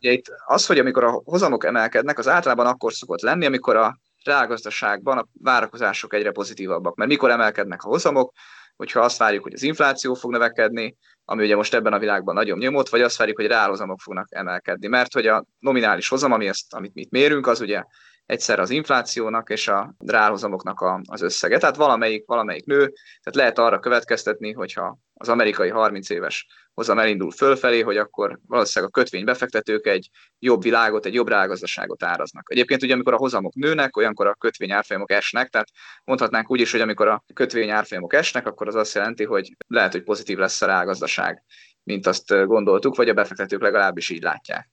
C: Ugye itt az, hogy amikor a hozamok emelkednek, az általában akkor szokott lenni, amikor a reálgazdaságban a várakozások egyre pozitívabbak. Mert mikor emelkednek a hozamok, hogyha azt várjuk, hogy az infláció fog növekedni, ami ugye most ebben a világban nagyon nyomott, vagy azt várjuk, hogy reálhozamok fognak emelkedni. Mert hogy a nominális hozam, ami ezt, amit mi mérünk, az ugye egyszer az inflációnak és a ráhozamoknak a, az összege. Tehát valamelyik, valamelyik nő, tehát lehet arra következtetni, hogyha az amerikai 30 éves hozam elindul fölfelé, hogy akkor valószínűleg a kötvénybefektetők egy jobb világot, egy jobb rágazdaságot áraznak. Egyébként ugye, amikor a hozamok nőnek, olyankor a kötvény árfolyamok esnek, tehát mondhatnánk úgy is, hogy amikor a kötvény árfolyamok esnek, akkor az azt jelenti, hogy lehet, hogy pozitív lesz a rágazdaság, mint azt gondoltuk, vagy a befektetők legalábbis így látják.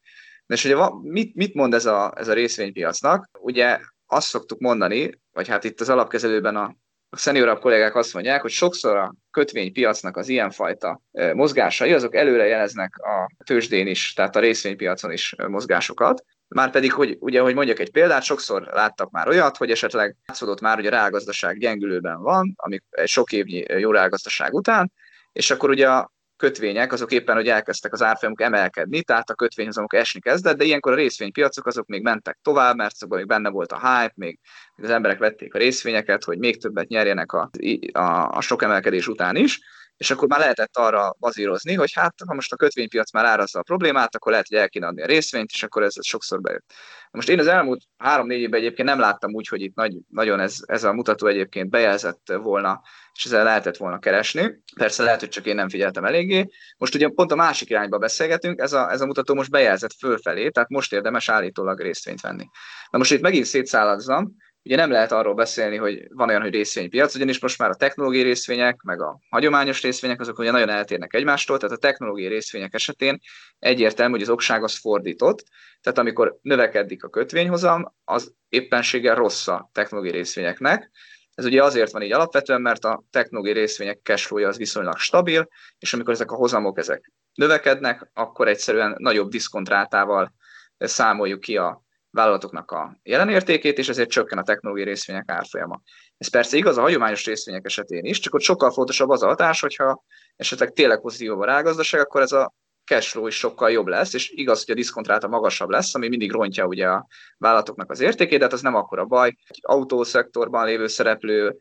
C: De és ugye mit, mit mond ez a, ez a részvénypiacnak? Ugye azt szoktuk mondani, vagy hát itt az alapkezelőben a a szeniorabb kollégák azt mondják, hogy sokszor a kötvénypiacnak az ilyenfajta mozgásai, azok előre jeleznek a tőzsdén is, tehát a részvénypiacon is mozgásokat. Márpedig, hogy ugye, hogy mondjak egy példát, sokszor láttak már olyat, hogy esetleg látszódott már, hogy a rágazdaság gyengülőben van, amik sok évnyi jó rágazdaság után, és akkor ugye a kötvények, azok éppen, hogy elkezdtek az árfolyamok emelkedni, tehát a kötvényhozamok esni kezdett, de ilyenkor a részvénypiacok azok még mentek tovább, mert azokban még benne volt a hype, még az emberek vették a részvényeket, hogy még többet nyerjenek a, a, a sok emelkedés után is, és akkor már lehetett arra bazírozni, hogy hát ha most a kötvénypiac már árazza a problémát, akkor lehet, hogy el kéne adni a részvényt, és akkor ez, sokszor bejött. Most én az elmúlt három-négy évben egyébként nem láttam úgy, hogy itt nagy, nagyon ez, ez a mutató egyébként bejelzett volna, és ezzel lehetett volna keresni. Persze lehet, hogy csak én nem figyeltem eléggé. Most ugye pont a másik irányba beszélgetünk, ez a, ez a mutató most bejelzett fölfelé, tehát most érdemes állítólag részvényt venni. Na most itt megint szétszálladzam, Ugye nem lehet arról beszélni, hogy van olyan, hogy részvénypiac, ugyanis most már a technológiai részvények, meg a hagyományos részvények, azok ugye nagyon eltérnek egymástól, tehát a technológiai részvények esetén egyértelmű, hogy az okság az fordított, tehát amikor növekedik a kötvényhozam, az éppenséggel rossz a technológiai részvényeknek, ez ugye azért van így alapvetően, mert a technológiai részvények cashflow az viszonylag stabil, és amikor ezek a hozamok ezek növekednek, akkor egyszerűen nagyobb diszkontrátával számoljuk ki a vállalatoknak a jelenértékét, és ezért csökken a technológiai részvények árfolyama. Ez persze igaz a hagyományos részvények esetén is, csak ott sokkal fontosabb az a hatás, hogyha esetleg tényleg pozitívabb a rágazdaság, akkor ez a cashflow is sokkal jobb lesz, és igaz, hogy a diszkontráta magasabb lesz, ami mindig rontja ugye a vállalatoknak az értékét, de hát az nem akkora baj. Egy autószektorban lévő szereplő,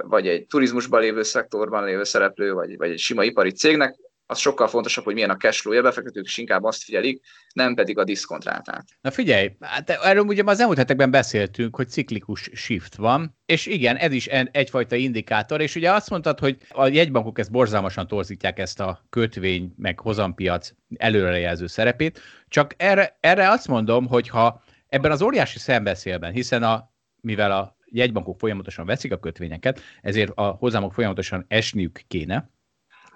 C: vagy egy turizmusban lévő szektorban lévő szereplő, vagy, vagy egy sima ipari cégnek az sokkal fontosabb, hogy milyen a cashflow-ja, befektetők is inkább azt figyelik, nem pedig a diszkontrátát.
B: Na figyelj, hát erről ugye az elmúlt hetekben beszéltünk, hogy ciklikus shift van, és igen, ez is egyfajta indikátor, és ugye azt mondtad, hogy a jegybankok ezt borzalmasan torzítják ezt a kötvény, meg hozampiac előrejelző szerepét, csak erre, erre azt mondom, hogy ha ebben az óriási szembeszélben, hiszen a, mivel a jegybankok folyamatosan veszik a kötvényeket, ezért a hozamok folyamatosan esniük kéne,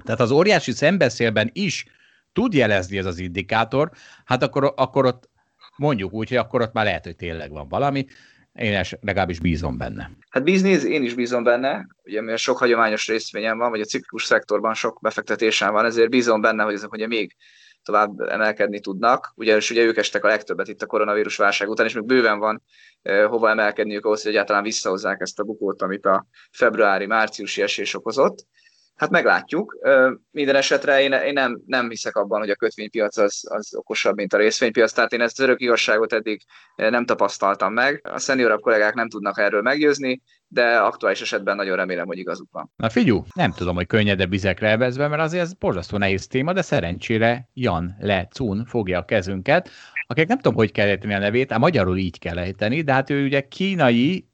B: tehát az óriási szembeszélben is tud jelezni ez az indikátor, hát akkor, akkor ott mondjuk úgy, hogy akkor ott már lehet, hogy tényleg van valami. Én es, legalábbis bízom benne.
C: Hát bízni, én is bízom benne, ugye mert sok hagyományos részvényem van, vagy a ciklikus szektorban sok befektetésem van, ezért bízom benne, hogy ezek ugye még tovább emelkedni tudnak. Ugye, és ugye ők estek a legtöbbet itt a koronavírus válság után, és még bőven van eh, hova emelkedniük ahhoz, hogy egyáltalán visszahozzák ezt a bukót, amit a februári-márciusi esés okozott. Hát meglátjuk. Minden esetre én, én nem, nem hiszek abban, hogy a kötvénypiac az, az okosabb, mint a részvénypiac, tehát én ezt az örök igazságot eddig nem tapasztaltam meg. A szeniorabb kollégák nem tudnak erről meggyőzni, de aktuális esetben nagyon remélem, hogy igazuk van.
B: Na figyú, nem tudom, hogy könnyedebb vizekre elvezve, mert azért ez borzasztó nehéz téma, de szerencsére Jan Le Cun fogja a kezünket, akik nem tudom, hogy kell ejteni a nevét, ám magyarul így kell ejteni, de hát ő ugye kínai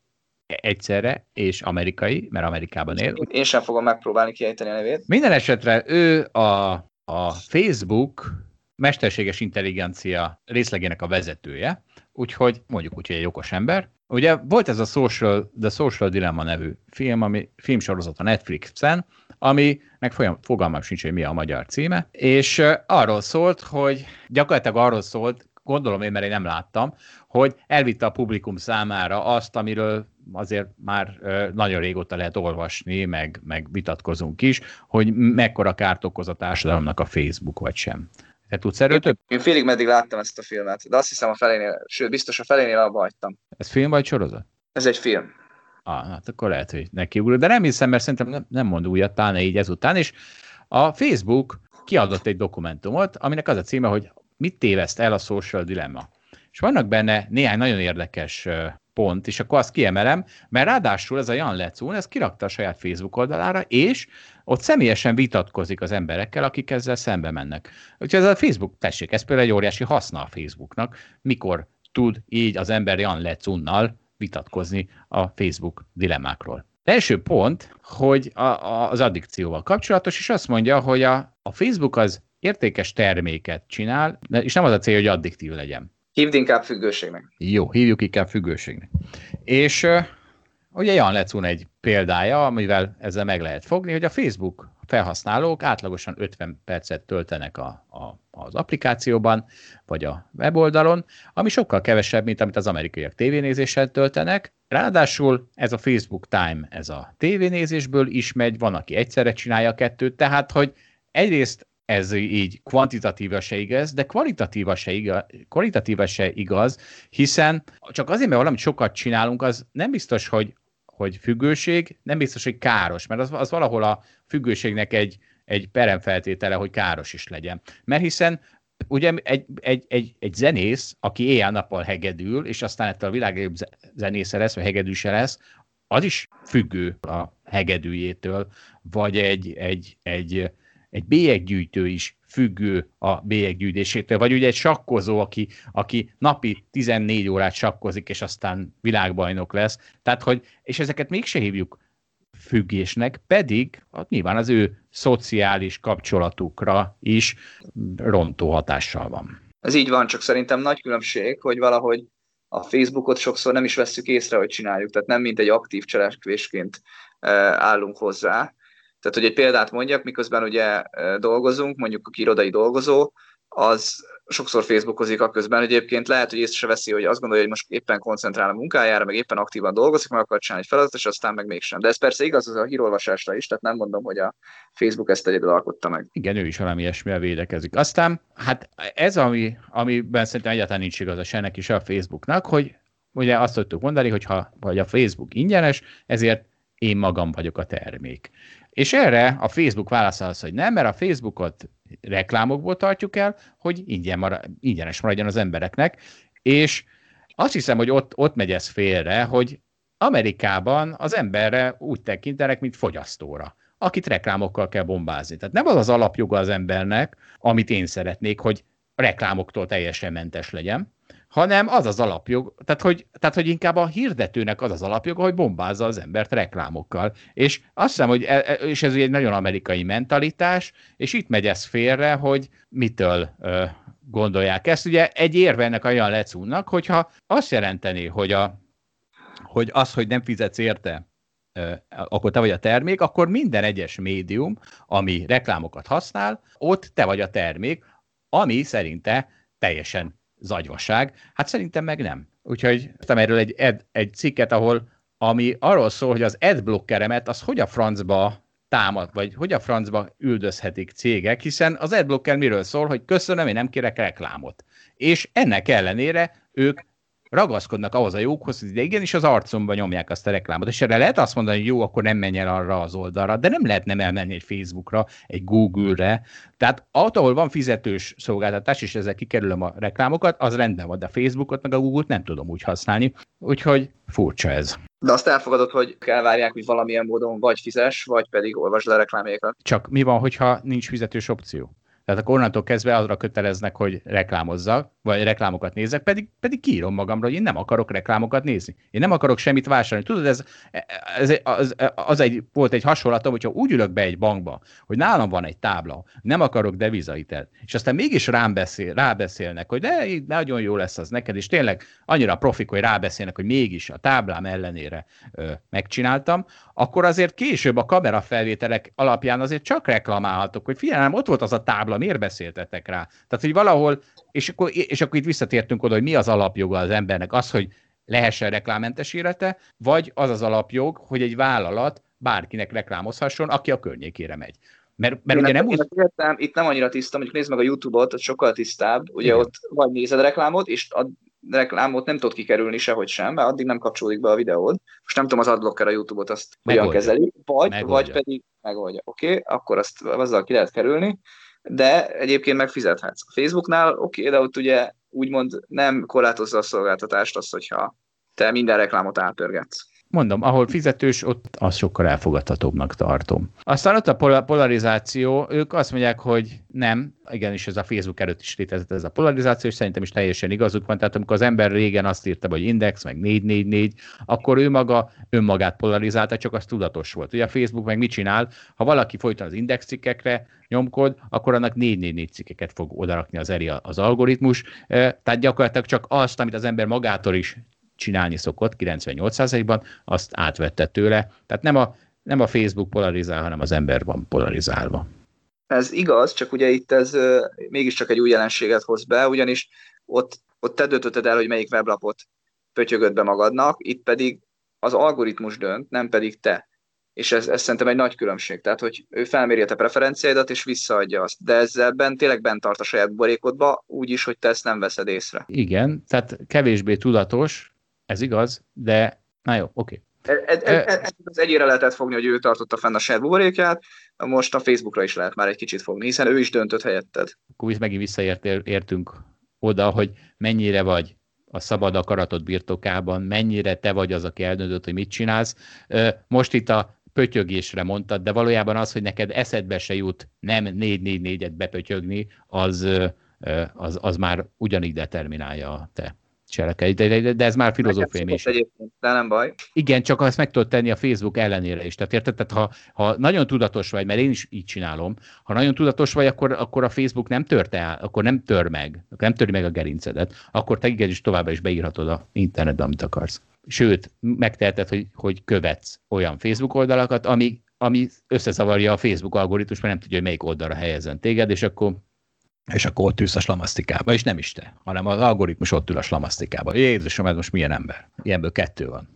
B: egyszerre, és amerikai, mert Amerikában él.
C: Én sem fogom megpróbálni kiejteni a nevét.
B: Minden esetre ő a, a Facebook mesterséges intelligencia részlegének a vezetője, úgyhogy mondjuk úgy, hogy egy okos ember. Ugye volt ez a Social, The Social Dilemma nevű film, ami filmsorozat a Netflixen, aminek folyam, fogalmam sincs, hogy mi a magyar címe, és arról szólt, hogy gyakorlatilag arról szólt, gondolom én, mert én nem láttam, hogy elvitte a publikum számára azt, amiről azért már nagyon régóta lehet olvasni, meg, meg vitatkozunk is, hogy mekkora kárt okoz a társadalomnak a Facebook, vagy sem. Te tudsz erről több?
C: Én félig meddig láttam ezt a filmet, de azt hiszem a felénél, sőt, biztos a felénél abba hagytam.
B: Ez film vagy sorozat?
C: Ez egy film.
B: Ah, hát akkor lehet, hogy neki úr, de nem hiszem, mert szerintem nem, nem mond újat, talán így ezután, és a Facebook kiadott egy dokumentumot, aminek az a címe, hogy mit téveszt el a social dilemma. És vannak benne néhány nagyon érdekes pont, és akkor azt kiemelem, mert ráadásul ez a Jan Lecún, ez kirakta a saját Facebook oldalára, és ott személyesen vitatkozik az emberekkel, akik ezzel szembe mennek. Úgyhogy ez a Facebook, tessék, ez például egy óriási haszna a Facebooknak, mikor tud így az ember Jan Lecunnal vitatkozni a Facebook dilemmákról. első pont, hogy a, a, az addikcióval kapcsolatos, és azt mondja, hogy a, a Facebook az értékes terméket csinál, és nem az a cél, hogy addiktív legyen.
C: Hívd inkább függőségnek.
B: Jó, hívjuk inkább függőségnek. És ugye Jan Lecun egy példája, amivel ezzel meg lehet fogni, hogy a Facebook felhasználók átlagosan 50 percet töltenek a, a, az applikációban, vagy a weboldalon, ami sokkal kevesebb, mint amit az amerikaiak tévénézéssel töltenek. Ráadásul ez a Facebook Time, ez a tévénézésből is megy, van, aki egyszerre csinálja a kettőt, tehát, hogy egyrészt ez így kvantitatíva se igaz, de kvalitatíva se igaz, kvalitatíva se igaz, hiszen csak azért, mert valamit sokat csinálunk, az nem biztos, hogy, hogy függőség, nem biztos, hogy káros, mert az, az valahol a függőségnek egy, egy peremfeltétele, hogy káros is legyen. Mert hiszen ugye egy, egy, egy, egy zenész, aki éjjel-nappal hegedül, és aztán ettől a világ zenésze lesz, vagy hegedűse lesz, az is függő a hegedűjétől, vagy egy, egy, egy, egy bélyeggyűjtő is függő a bélyeggyűjtésétől, vagy ugye egy sakkozó, aki, aki napi 14 órát sakkozik, és aztán világbajnok lesz. Tehát, hogy, és ezeket mégse hívjuk függésnek, pedig hát nyilván az ő szociális kapcsolatukra is rontó hatással van.
C: Ez így van, csak szerintem nagy különbség, hogy valahogy a Facebookot sokszor nem is vesszük észre, hogy csináljuk, tehát nem mint egy aktív cselekvésként eh, állunk hozzá, tehát, hogy egy példát mondjak, miközben ugye dolgozunk, mondjuk a irodai dolgozó, az sokszor Facebookozik a közben, egyébként lehet, hogy észre se veszi, hogy azt gondolja, hogy most éppen koncentrál a munkájára, meg éppen aktívan dolgozik, meg akar csinálni egy feladatot, és aztán meg mégsem. De ez persze igaz az a hírolvasásra is, tehát nem mondom, hogy a Facebook ezt egyedül alkotta meg.
B: Igen, ő is valami ilyesmivel védekezik. Aztán, hát ez, ami, amiben szerintem egyáltalán nincs igaz a sennek is a Facebooknak, hogy ugye azt tudtuk mondani, hogy ha vagy a Facebook ingyenes, ezért én magam vagyok a termék. És erre a Facebook válaszol az, hogy nem, mert a Facebookot reklámokból tartjuk el, hogy ingyen marad, ingyenes maradjon az embereknek, és azt hiszem, hogy ott, ott megy ez félre, hogy Amerikában az emberre úgy tekintenek, mint fogyasztóra, akit reklámokkal kell bombázni. Tehát nem az az alapjoga az embernek, amit én szeretnék, hogy reklámoktól teljesen mentes legyen, hanem az az alapjog, tehát hogy, tehát hogy inkább a hirdetőnek az az alapjoga, hogy bombázza az embert reklámokkal. És azt hiszem, hogy e, e, és ez egy nagyon amerikai mentalitás, és itt megy ez félre, hogy mitől ö, gondolják ezt. Ugye egy érve ennek olyan lecúnnak, hogyha azt jelenteni, hogy, a, hogy az, hogy nem fizetsz érte, akkor te vagy a termék, akkor minden egyes médium, ami reklámokat használ, ott te vagy a termék, ami szerinte teljesen zagyvaság. Hát szerintem meg nem. Úgyhogy tettem erről egy, ed, egy cikket, ahol ami arról szól, hogy az adblockeremet, az hogy a francba támad, vagy hogy a francba üldözhetik cégek, hiszen az adblocker miről szól, hogy köszönöm, én nem kérek reklámot. És ennek ellenére ők ragaszkodnak ahhoz a jókhoz, hogy igenis az arcomba nyomják azt a reklámot. És erre lehet azt mondani, hogy jó, akkor nem menj el arra az oldalra, de nem lehet nem elmenni egy Facebookra, egy Google-re. Tehát ott, ahol van fizetős szolgáltatás, és ezzel kikerülöm a reklámokat, az rendben van, de a Facebookot meg a Google-t nem tudom úgy használni. Úgyhogy furcsa ez.
C: De azt elfogadod, hogy elvárják, hogy valamilyen módon vagy fizes, vagy pedig olvasd le reklámjaikat.
B: Csak mi van, hogyha nincs fizetős opció? Tehát akkor onnantól kezdve arra köteleznek, hogy reklámozzak, vagy reklámokat nézek, pedig, pedig kiírom magamra, hogy én nem akarok reklámokat nézni. Én nem akarok semmit vásárolni. Tudod, ez, ez az, az egy, volt egy hasonlatom, hogyha úgy ülök be egy bankba, hogy nálam van egy tábla, nem akarok devizaitet, és aztán mégis rám beszél, rábeszélnek, hogy de nagyon jó lesz az neked, és tényleg annyira profik, hogy rábeszélnek, hogy mégis a táblám ellenére ö, megcsináltam, akkor azért később a kamerafelvételek alapján azért csak reklamálhatok, hogy figyelem, ott volt az a tábla, miért beszéltetek rá? Tehát, hogy valahol, és akkor, és akkor itt visszatértünk oda, hogy mi az alapjoga az embernek, az, hogy lehessen reklámmentes élete, vagy az az alapjog, hogy egy vállalat bárkinek reklámozhasson, aki a környékére megy. Mert, mert ugye nem úgy...
C: Értem, itt nem annyira tiszta, mondjuk nézd meg a YouTube-ot, az sokkal tisztább, ugye Igen. ott vagy nézed a reklámot, és a reklámot nem tudod kikerülni sehogy sem, mert addig nem kapcsolódik be a videód. Most nem tudom az adblocker a YouTube-ot azt megoldja. hogyan kezeli, vagy, megoldja. vagy pedig megoldja. Oké, okay, akkor azt azzal ki lehet kerülni, de egyébként megfizethetsz. A Facebooknál oké, okay, de ott ugye úgymond nem korlátozza a szolgáltatást az, hogyha te minden reklámot átpörgetsz.
B: Mondom, ahol fizetős, ott az sokkal elfogadhatóbbnak tartom. Aztán ott a polarizáció, ők azt mondják, hogy nem, igenis ez a Facebook előtt is létezett ez a polarizáció, és szerintem is teljesen igazuk van. Tehát amikor az ember régen azt írta, hogy Index, meg 444, akkor ő maga önmagát polarizálta, csak az tudatos volt. Ugye a Facebook meg mit csinál? Ha valaki folyton az Index cikkekre nyomkod, akkor annak 444 cikkeket fog odarakni az eri az algoritmus. Tehát gyakorlatilag csak azt, amit az ember magától is csinálni szokott 98%-ban, azt átvette tőle. Tehát nem a, nem a Facebook polarizál, hanem az ember van polarizálva.
C: Ez igaz, csak ugye itt ez mégiscsak egy új jelenséget hoz be, ugyanis ott, ott te döntötted el, hogy melyik weblapot pötyögöd be magadnak, itt pedig az algoritmus dönt, nem pedig te. És ez, ez szerintem egy nagy különbség. Tehát, hogy ő felméri a te preferenciáidat, és visszaadja azt. De ezzel bent, tényleg bent tart a saját borékodba, úgy is, hogy te ezt nem veszed észre.
B: Igen, tehát kevésbé tudatos, ez igaz, de na jó, oké.
C: Okay. Ez, ez, ez, ez egyére lehetett fogni, hogy ő tartotta fenn a saját buborékját, most a Facebookra is lehet már egy kicsit fogni, hiszen ő is döntött helyetted.
B: Akkor is megint visszaértünk oda, hogy mennyire vagy a szabad akaratod birtokában, mennyire te vagy az, aki eldöntött, hogy mit csinálsz. Most itt a pötyögésre mondtad, de valójában az, hogy neked eszedbe se jut nem 4-4-4-et bepötyögni, az, az, az már ugyanígy determinálja a te cselekedj, de, de, de ez már filozófiai is.
C: Egyébként, de nem baj.
B: Igen, csak azt meg tudod tenni a Facebook ellenére is. Tehát érted? Tehát ha, ha nagyon tudatos vagy, mert én is így csinálom, ha nagyon tudatos vagy, akkor, akkor a Facebook nem tört el, akkor nem tör meg, akkor nem töri meg a gerincedet, akkor te igenis továbbra is beírhatod a internetbe, amit akarsz. Sőt, megteheted, hogy, hogy követsz olyan Facebook oldalakat, ami, ami összezavarja a Facebook algoritmus, mert nem tudja, hogy melyik oldalra helyezzen téged, és akkor és akkor ott ülsz a slamasztikába, és nem is te, hanem az algoritmus ott ül a slamasztikába. Jézusom, ez most milyen ember? Ilyenből kettő van.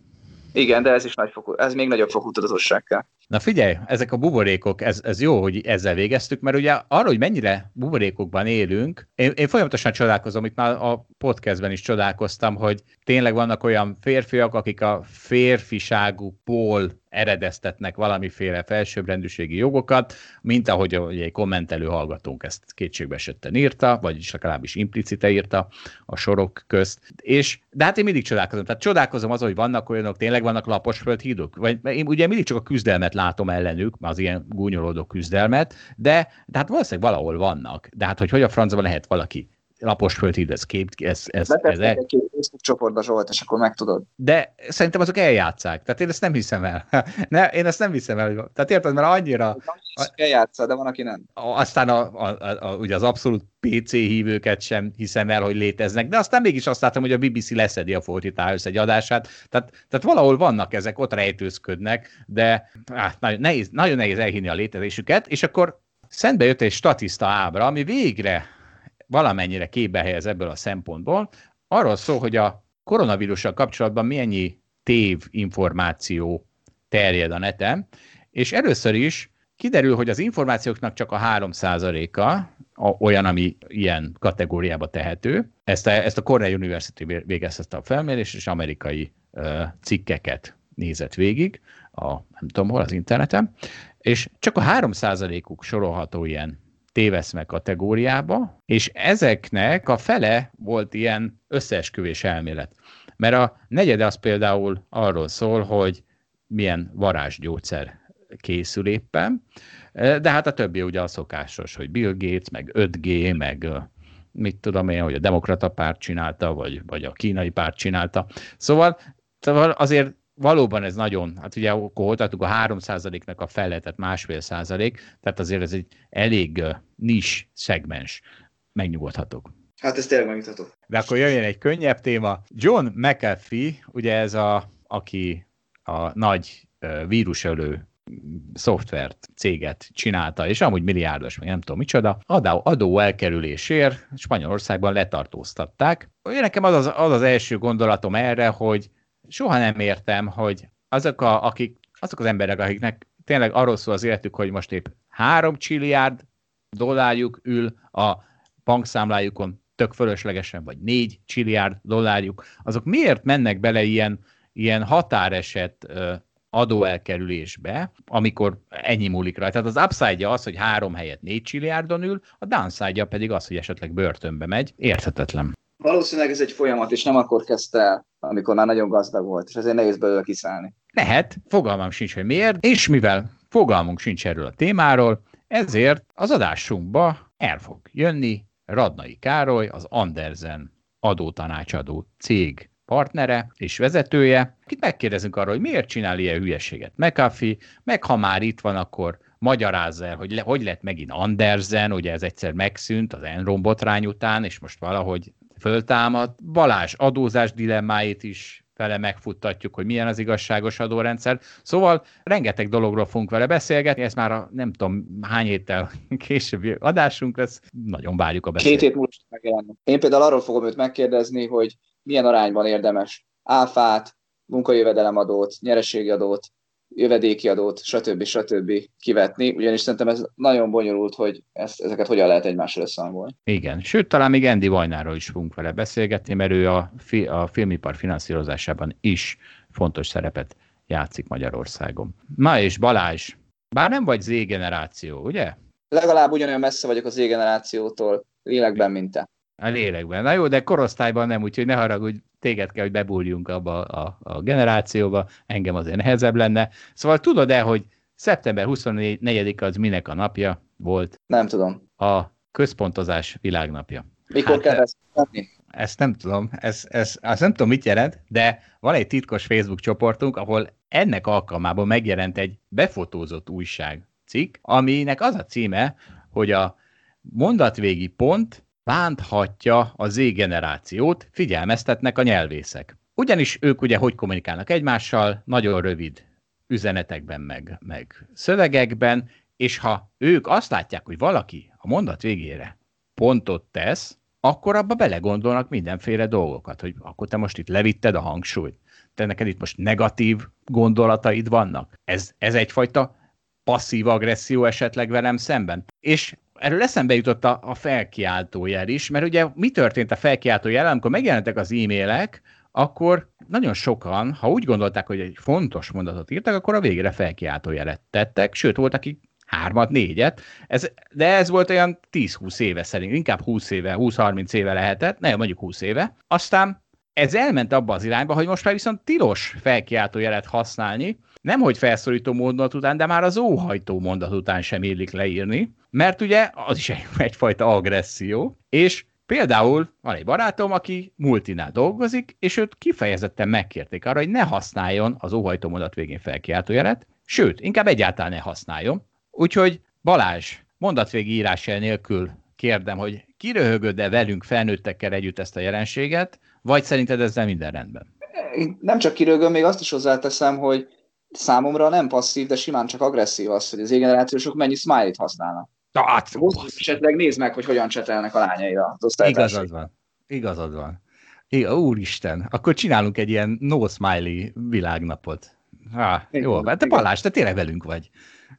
C: Igen, de ez is nagy fokú, ez még nagyobb fokú tudatosság kell.
B: Na figyelj, ezek a buborékok, ez, ez jó, hogy ezzel végeztük, mert ugye arra, hogy mennyire buborékokban élünk, én, én folyamatosan csodálkozom, itt már a podcastben is csodálkoztam, hogy tényleg vannak olyan férfiak, akik a férfiságukból eredeztetnek valamiféle felsőbbrendűségi jogokat, mint ahogy egy kommentelő hallgatónk ezt kétségbe esetten írta, vagyis legalábbis implicite írta a sorok közt. És, de hát én mindig csodálkozom. Tehát csodálkozom az, hogy vannak olyanok, tényleg vannak lapos földhídok, vagy én ugye mindig csak a küzdelmet látom ellenük, az ilyen gúnyolódó küzdelmet, de, de hát valószínűleg valahol vannak. De hát, hogy hogy a francban lehet valaki lapos földhíd, ez kép, ez, ez, ez,
C: egy Facebook csoportba Zsolt, és akkor megtudod.
B: De szerintem azok eljátszák. Tehát én ezt nem hiszem el. ne, én ezt nem hiszem el. Tehát érted, mert annyira...
C: Eljátszál, de van, aki nem.
B: Aztán a, a, a, a, ugye az abszolút PC hívőket sem hiszem el, hogy léteznek, de aztán mégis azt látom, hogy a BBC leszedi a Fortitálus egy adását, tehát, tehát valahol vannak ezek, ott rejtőzködnek, de áh, nagyon, nehéz, nagyon nehéz elhinni a létezésüket, és akkor szembe jött egy statiszta ábra, ami végre valamennyire képbe helyez ebből a szempontból, arról szól, hogy a koronavírussal kapcsolatban mennyi tév információ terjed a neten, és először is kiderül, hogy az információknak csak a 3%-a olyan, ami ilyen kategóriába tehető. Ezt a, ezt a Cornell University végezte a felmérés, és amerikai uh, cikkeket nézett végig, a, nem tudom hol, az interneten, és csak a 3%-uk sorolható ilyen téveszme kategóriába, és ezeknek a fele volt ilyen összeesküvés elmélet. Mert a negyede az például arról szól, hogy milyen varázsgyógyszer készül éppen, De hát a többi ugye a szokásos, hogy Bill Gates, meg 5G, meg mit tudom én, hogy a demokrata párt csinálta, vagy, vagy a kínai párt csinálta. Szóval, szóval azért valóban ez nagyon, hát ugye akkor voltatuk a 3%-nak a fele, tehát másfél százalék, tehát azért ez egy elég nis szegmens, megnyugodhatok.
C: Hát ez tényleg megnyugtató.
B: De akkor jöjjön egy könnyebb téma. John McAfee, ugye ez a, aki a nagy vírusölő szoftvert, céget csinálta, és amúgy milliárdos, meg nem tudom micsoda, adó, adó elkerülésért Spanyolországban letartóztatták. Nekem az az, az az első gondolatom erre, hogy soha nem értem, hogy azok, a, akik, azok az emberek, akiknek tényleg arról szól az életük, hogy most épp három csilliárd dollárjuk ül a bankszámlájukon tök fölöslegesen, vagy négy csilliárd dollárjuk, azok miért mennek bele ilyen, ilyen határeset adóelkerülésbe, amikor ennyi múlik rajta. Tehát az upside az, hogy három helyet négy csilliárdon ül, a downside pedig az, hogy esetleg börtönbe megy. Érthetetlen.
C: Valószínűleg ez egy folyamat, és nem akkor kezdte el, amikor már nagyon gazdag volt, és ezért nehéz belőle kiszállni.
B: Lehet, fogalmam sincs, hogy miért, és mivel fogalmunk sincs erről a témáról, ezért az adásunkba el fog jönni Radnai Károly, az Andersen adótanácsadó cég partnere és vezetője, akit megkérdezünk arról, hogy miért csinál ilyen hülyeséget McAfee, meg ha már itt van, akkor magyarázza el, hogy le, hogy lett megint Andersen, ugye ez egyszer megszűnt az Enron botrány után, és most valahogy föltámad. Balázs adózás dilemmáit is vele megfuttatjuk, hogy milyen az igazságos adórendszer. Szóval rengeteg dologról fogunk vele beszélgetni, ez már a nem tudom hány héttel későbbi adásunk lesz, nagyon várjuk a beszélgetést.
C: Két hét múlva megjelenni. Én például arról fogom őt megkérdezni, hogy milyen arányban érdemes áfát, munkajövedelemadót, nyereségi adót, jövedéki adót, stb. stb. kivetni, ugyanis szerintem ez nagyon bonyolult, hogy ezt, ezeket hogyan lehet egymással összehangolni.
B: Igen, sőt, talán még Andy Vajnáról is fogunk vele beszélgetni, mert ő a, fi, a filmipar finanszírozásában is fontos szerepet játszik Magyarországon. Na és Balázs, bár nem vagy Z-generáció, ugye?
C: Legalább ugyanolyan messze vagyok az Z-generációtól, lélekben, mint te.
B: A lélekben. Na jó, de korosztályban nem, úgyhogy ne haragudj, téged kell, hogy bebúrjunk abba a, a generációba, engem azért nehezebb lenne. Szóval tudod-e, hogy szeptember 24 az minek a napja volt?
C: Nem tudom.
B: A központozás világnapja.
C: Mikor hát, kell ezt tenni?
B: Ezt nem tudom, ez, ez, ezt nem tudom, mit jelent, de van egy titkos Facebook csoportunk, ahol ennek alkalmában megjelent egy befotózott újság cikk, aminek az a címe, hogy a mondatvégi pont bánthatja a Z generációt, figyelmeztetnek a nyelvészek. Ugyanis ők ugye hogy kommunikálnak egymással, nagyon rövid üzenetekben, meg, meg szövegekben, és ha ők azt látják, hogy valaki a mondat végére pontot tesz, akkor abba belegondolnak mindenféle dolgokat, hogy akkor te most itt levitted a hangsúlyt, te neked itt most negatív gondolataid vannak. Ez, ez egyfajta passzív agresszió esetleg velem szemben. És erről eszembe jutott a, a felkiáltójel is, mert ugye mi történt a felkiáltójel, amikor megjelentek az e-mailek, akkor nagyon sokan, ha úgy gondolták, hogy egy fontos mondatot írtak, akkor a végére felkiáltójelet tettek, sőt, volt, akik hármat, négyet, ez, de ez volt olyan 10-20 éve szerint, inkább 20 éve, 20-30 éve lehetett, nem, mondjuk 20 éve. Aztán ez elment abba az irányba, hogy most már viszont tilos felkiáltójelet használni, nem hogy felszólító mondat után, de már az óhajtó mondat után sem illik leírni, mert ugye az is egy, egyfajta agresszió, és Például van egy barátom, aki multinál dolgozik, és őt kifejezetten megkérték arra, hogy ne használjon az óhajtó mondat végén felkiáltójelet, sőt, inkább egyáltalán ne használjon. Úgyhogy Balázs, mondatvégi írás nélkül kérdem, hogy kiröhögöd-e velünk felnőttekkel együtt ezt a jelenséget, vagy szerinted ezzel minden rendben?
C: Nem csak kirögöm, még azt is hozzáteszem, hogy számomra nem passzív, de simán csak agresszív az, hogy az generációsok mennyi smiley-t használnak.
B: Na, hát,
C: esetleg nézd meg, hogy hogyan csetelnek a lányaira az
B: Igazad van. Igazad van. Igen, úristen, akkor csinálunk egy ilyen no smiley világnapot. Há, jó, hát te Balázs, te tényleg velünk vagy.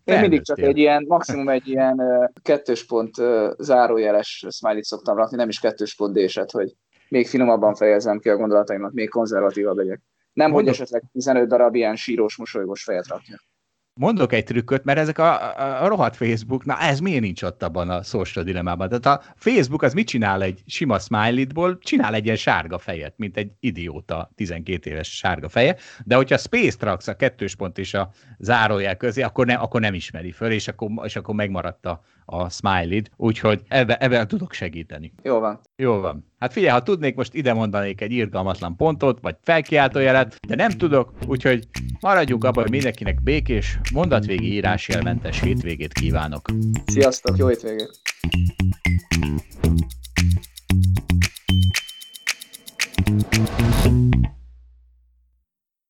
C: Én mindig csak egy ilyen, maximum egy ilyen kettős pont zárójeles smiley szoktam rakni, nem is kettős pont déset, hogy még finomabban fejezem ki a gondolataimat, még konzervatívabb legyek. Nem, Mondok. hogy esetleg 15 darab ilyen sírós, mosolygós fejet rakja.
B: mondok egy trükköt, mert ezek a, a, a rohadt Facebook, na ez miért nincs ott abban a social dilemmában? Tehát a Facebook az mit csinál egy sima smiley-ból? Csinál egy ilyen sárga fejet, mint egy idióta 12 éves sárga feje, de hogyha space raksz a kettős pont és a zárójel közé, akkor, ne, akkor nem ismeri föl, és akkor, és akkor megmaradt a, a smiley úgyhogy ebben, ebben tudok segíteni.
C: Jó van.
B: Jó van. Hát figyelj, ha tudnék, most ide mondanék egy irgalmatlan pontot, vagy felkiáltójelet, de nem tudok, úgyhogy maradjunk abban, hogy mindenkinek békés, mondatvégi írásjelmentes hétvégét kívánok.
C: Sziasztok, jó hétvégét!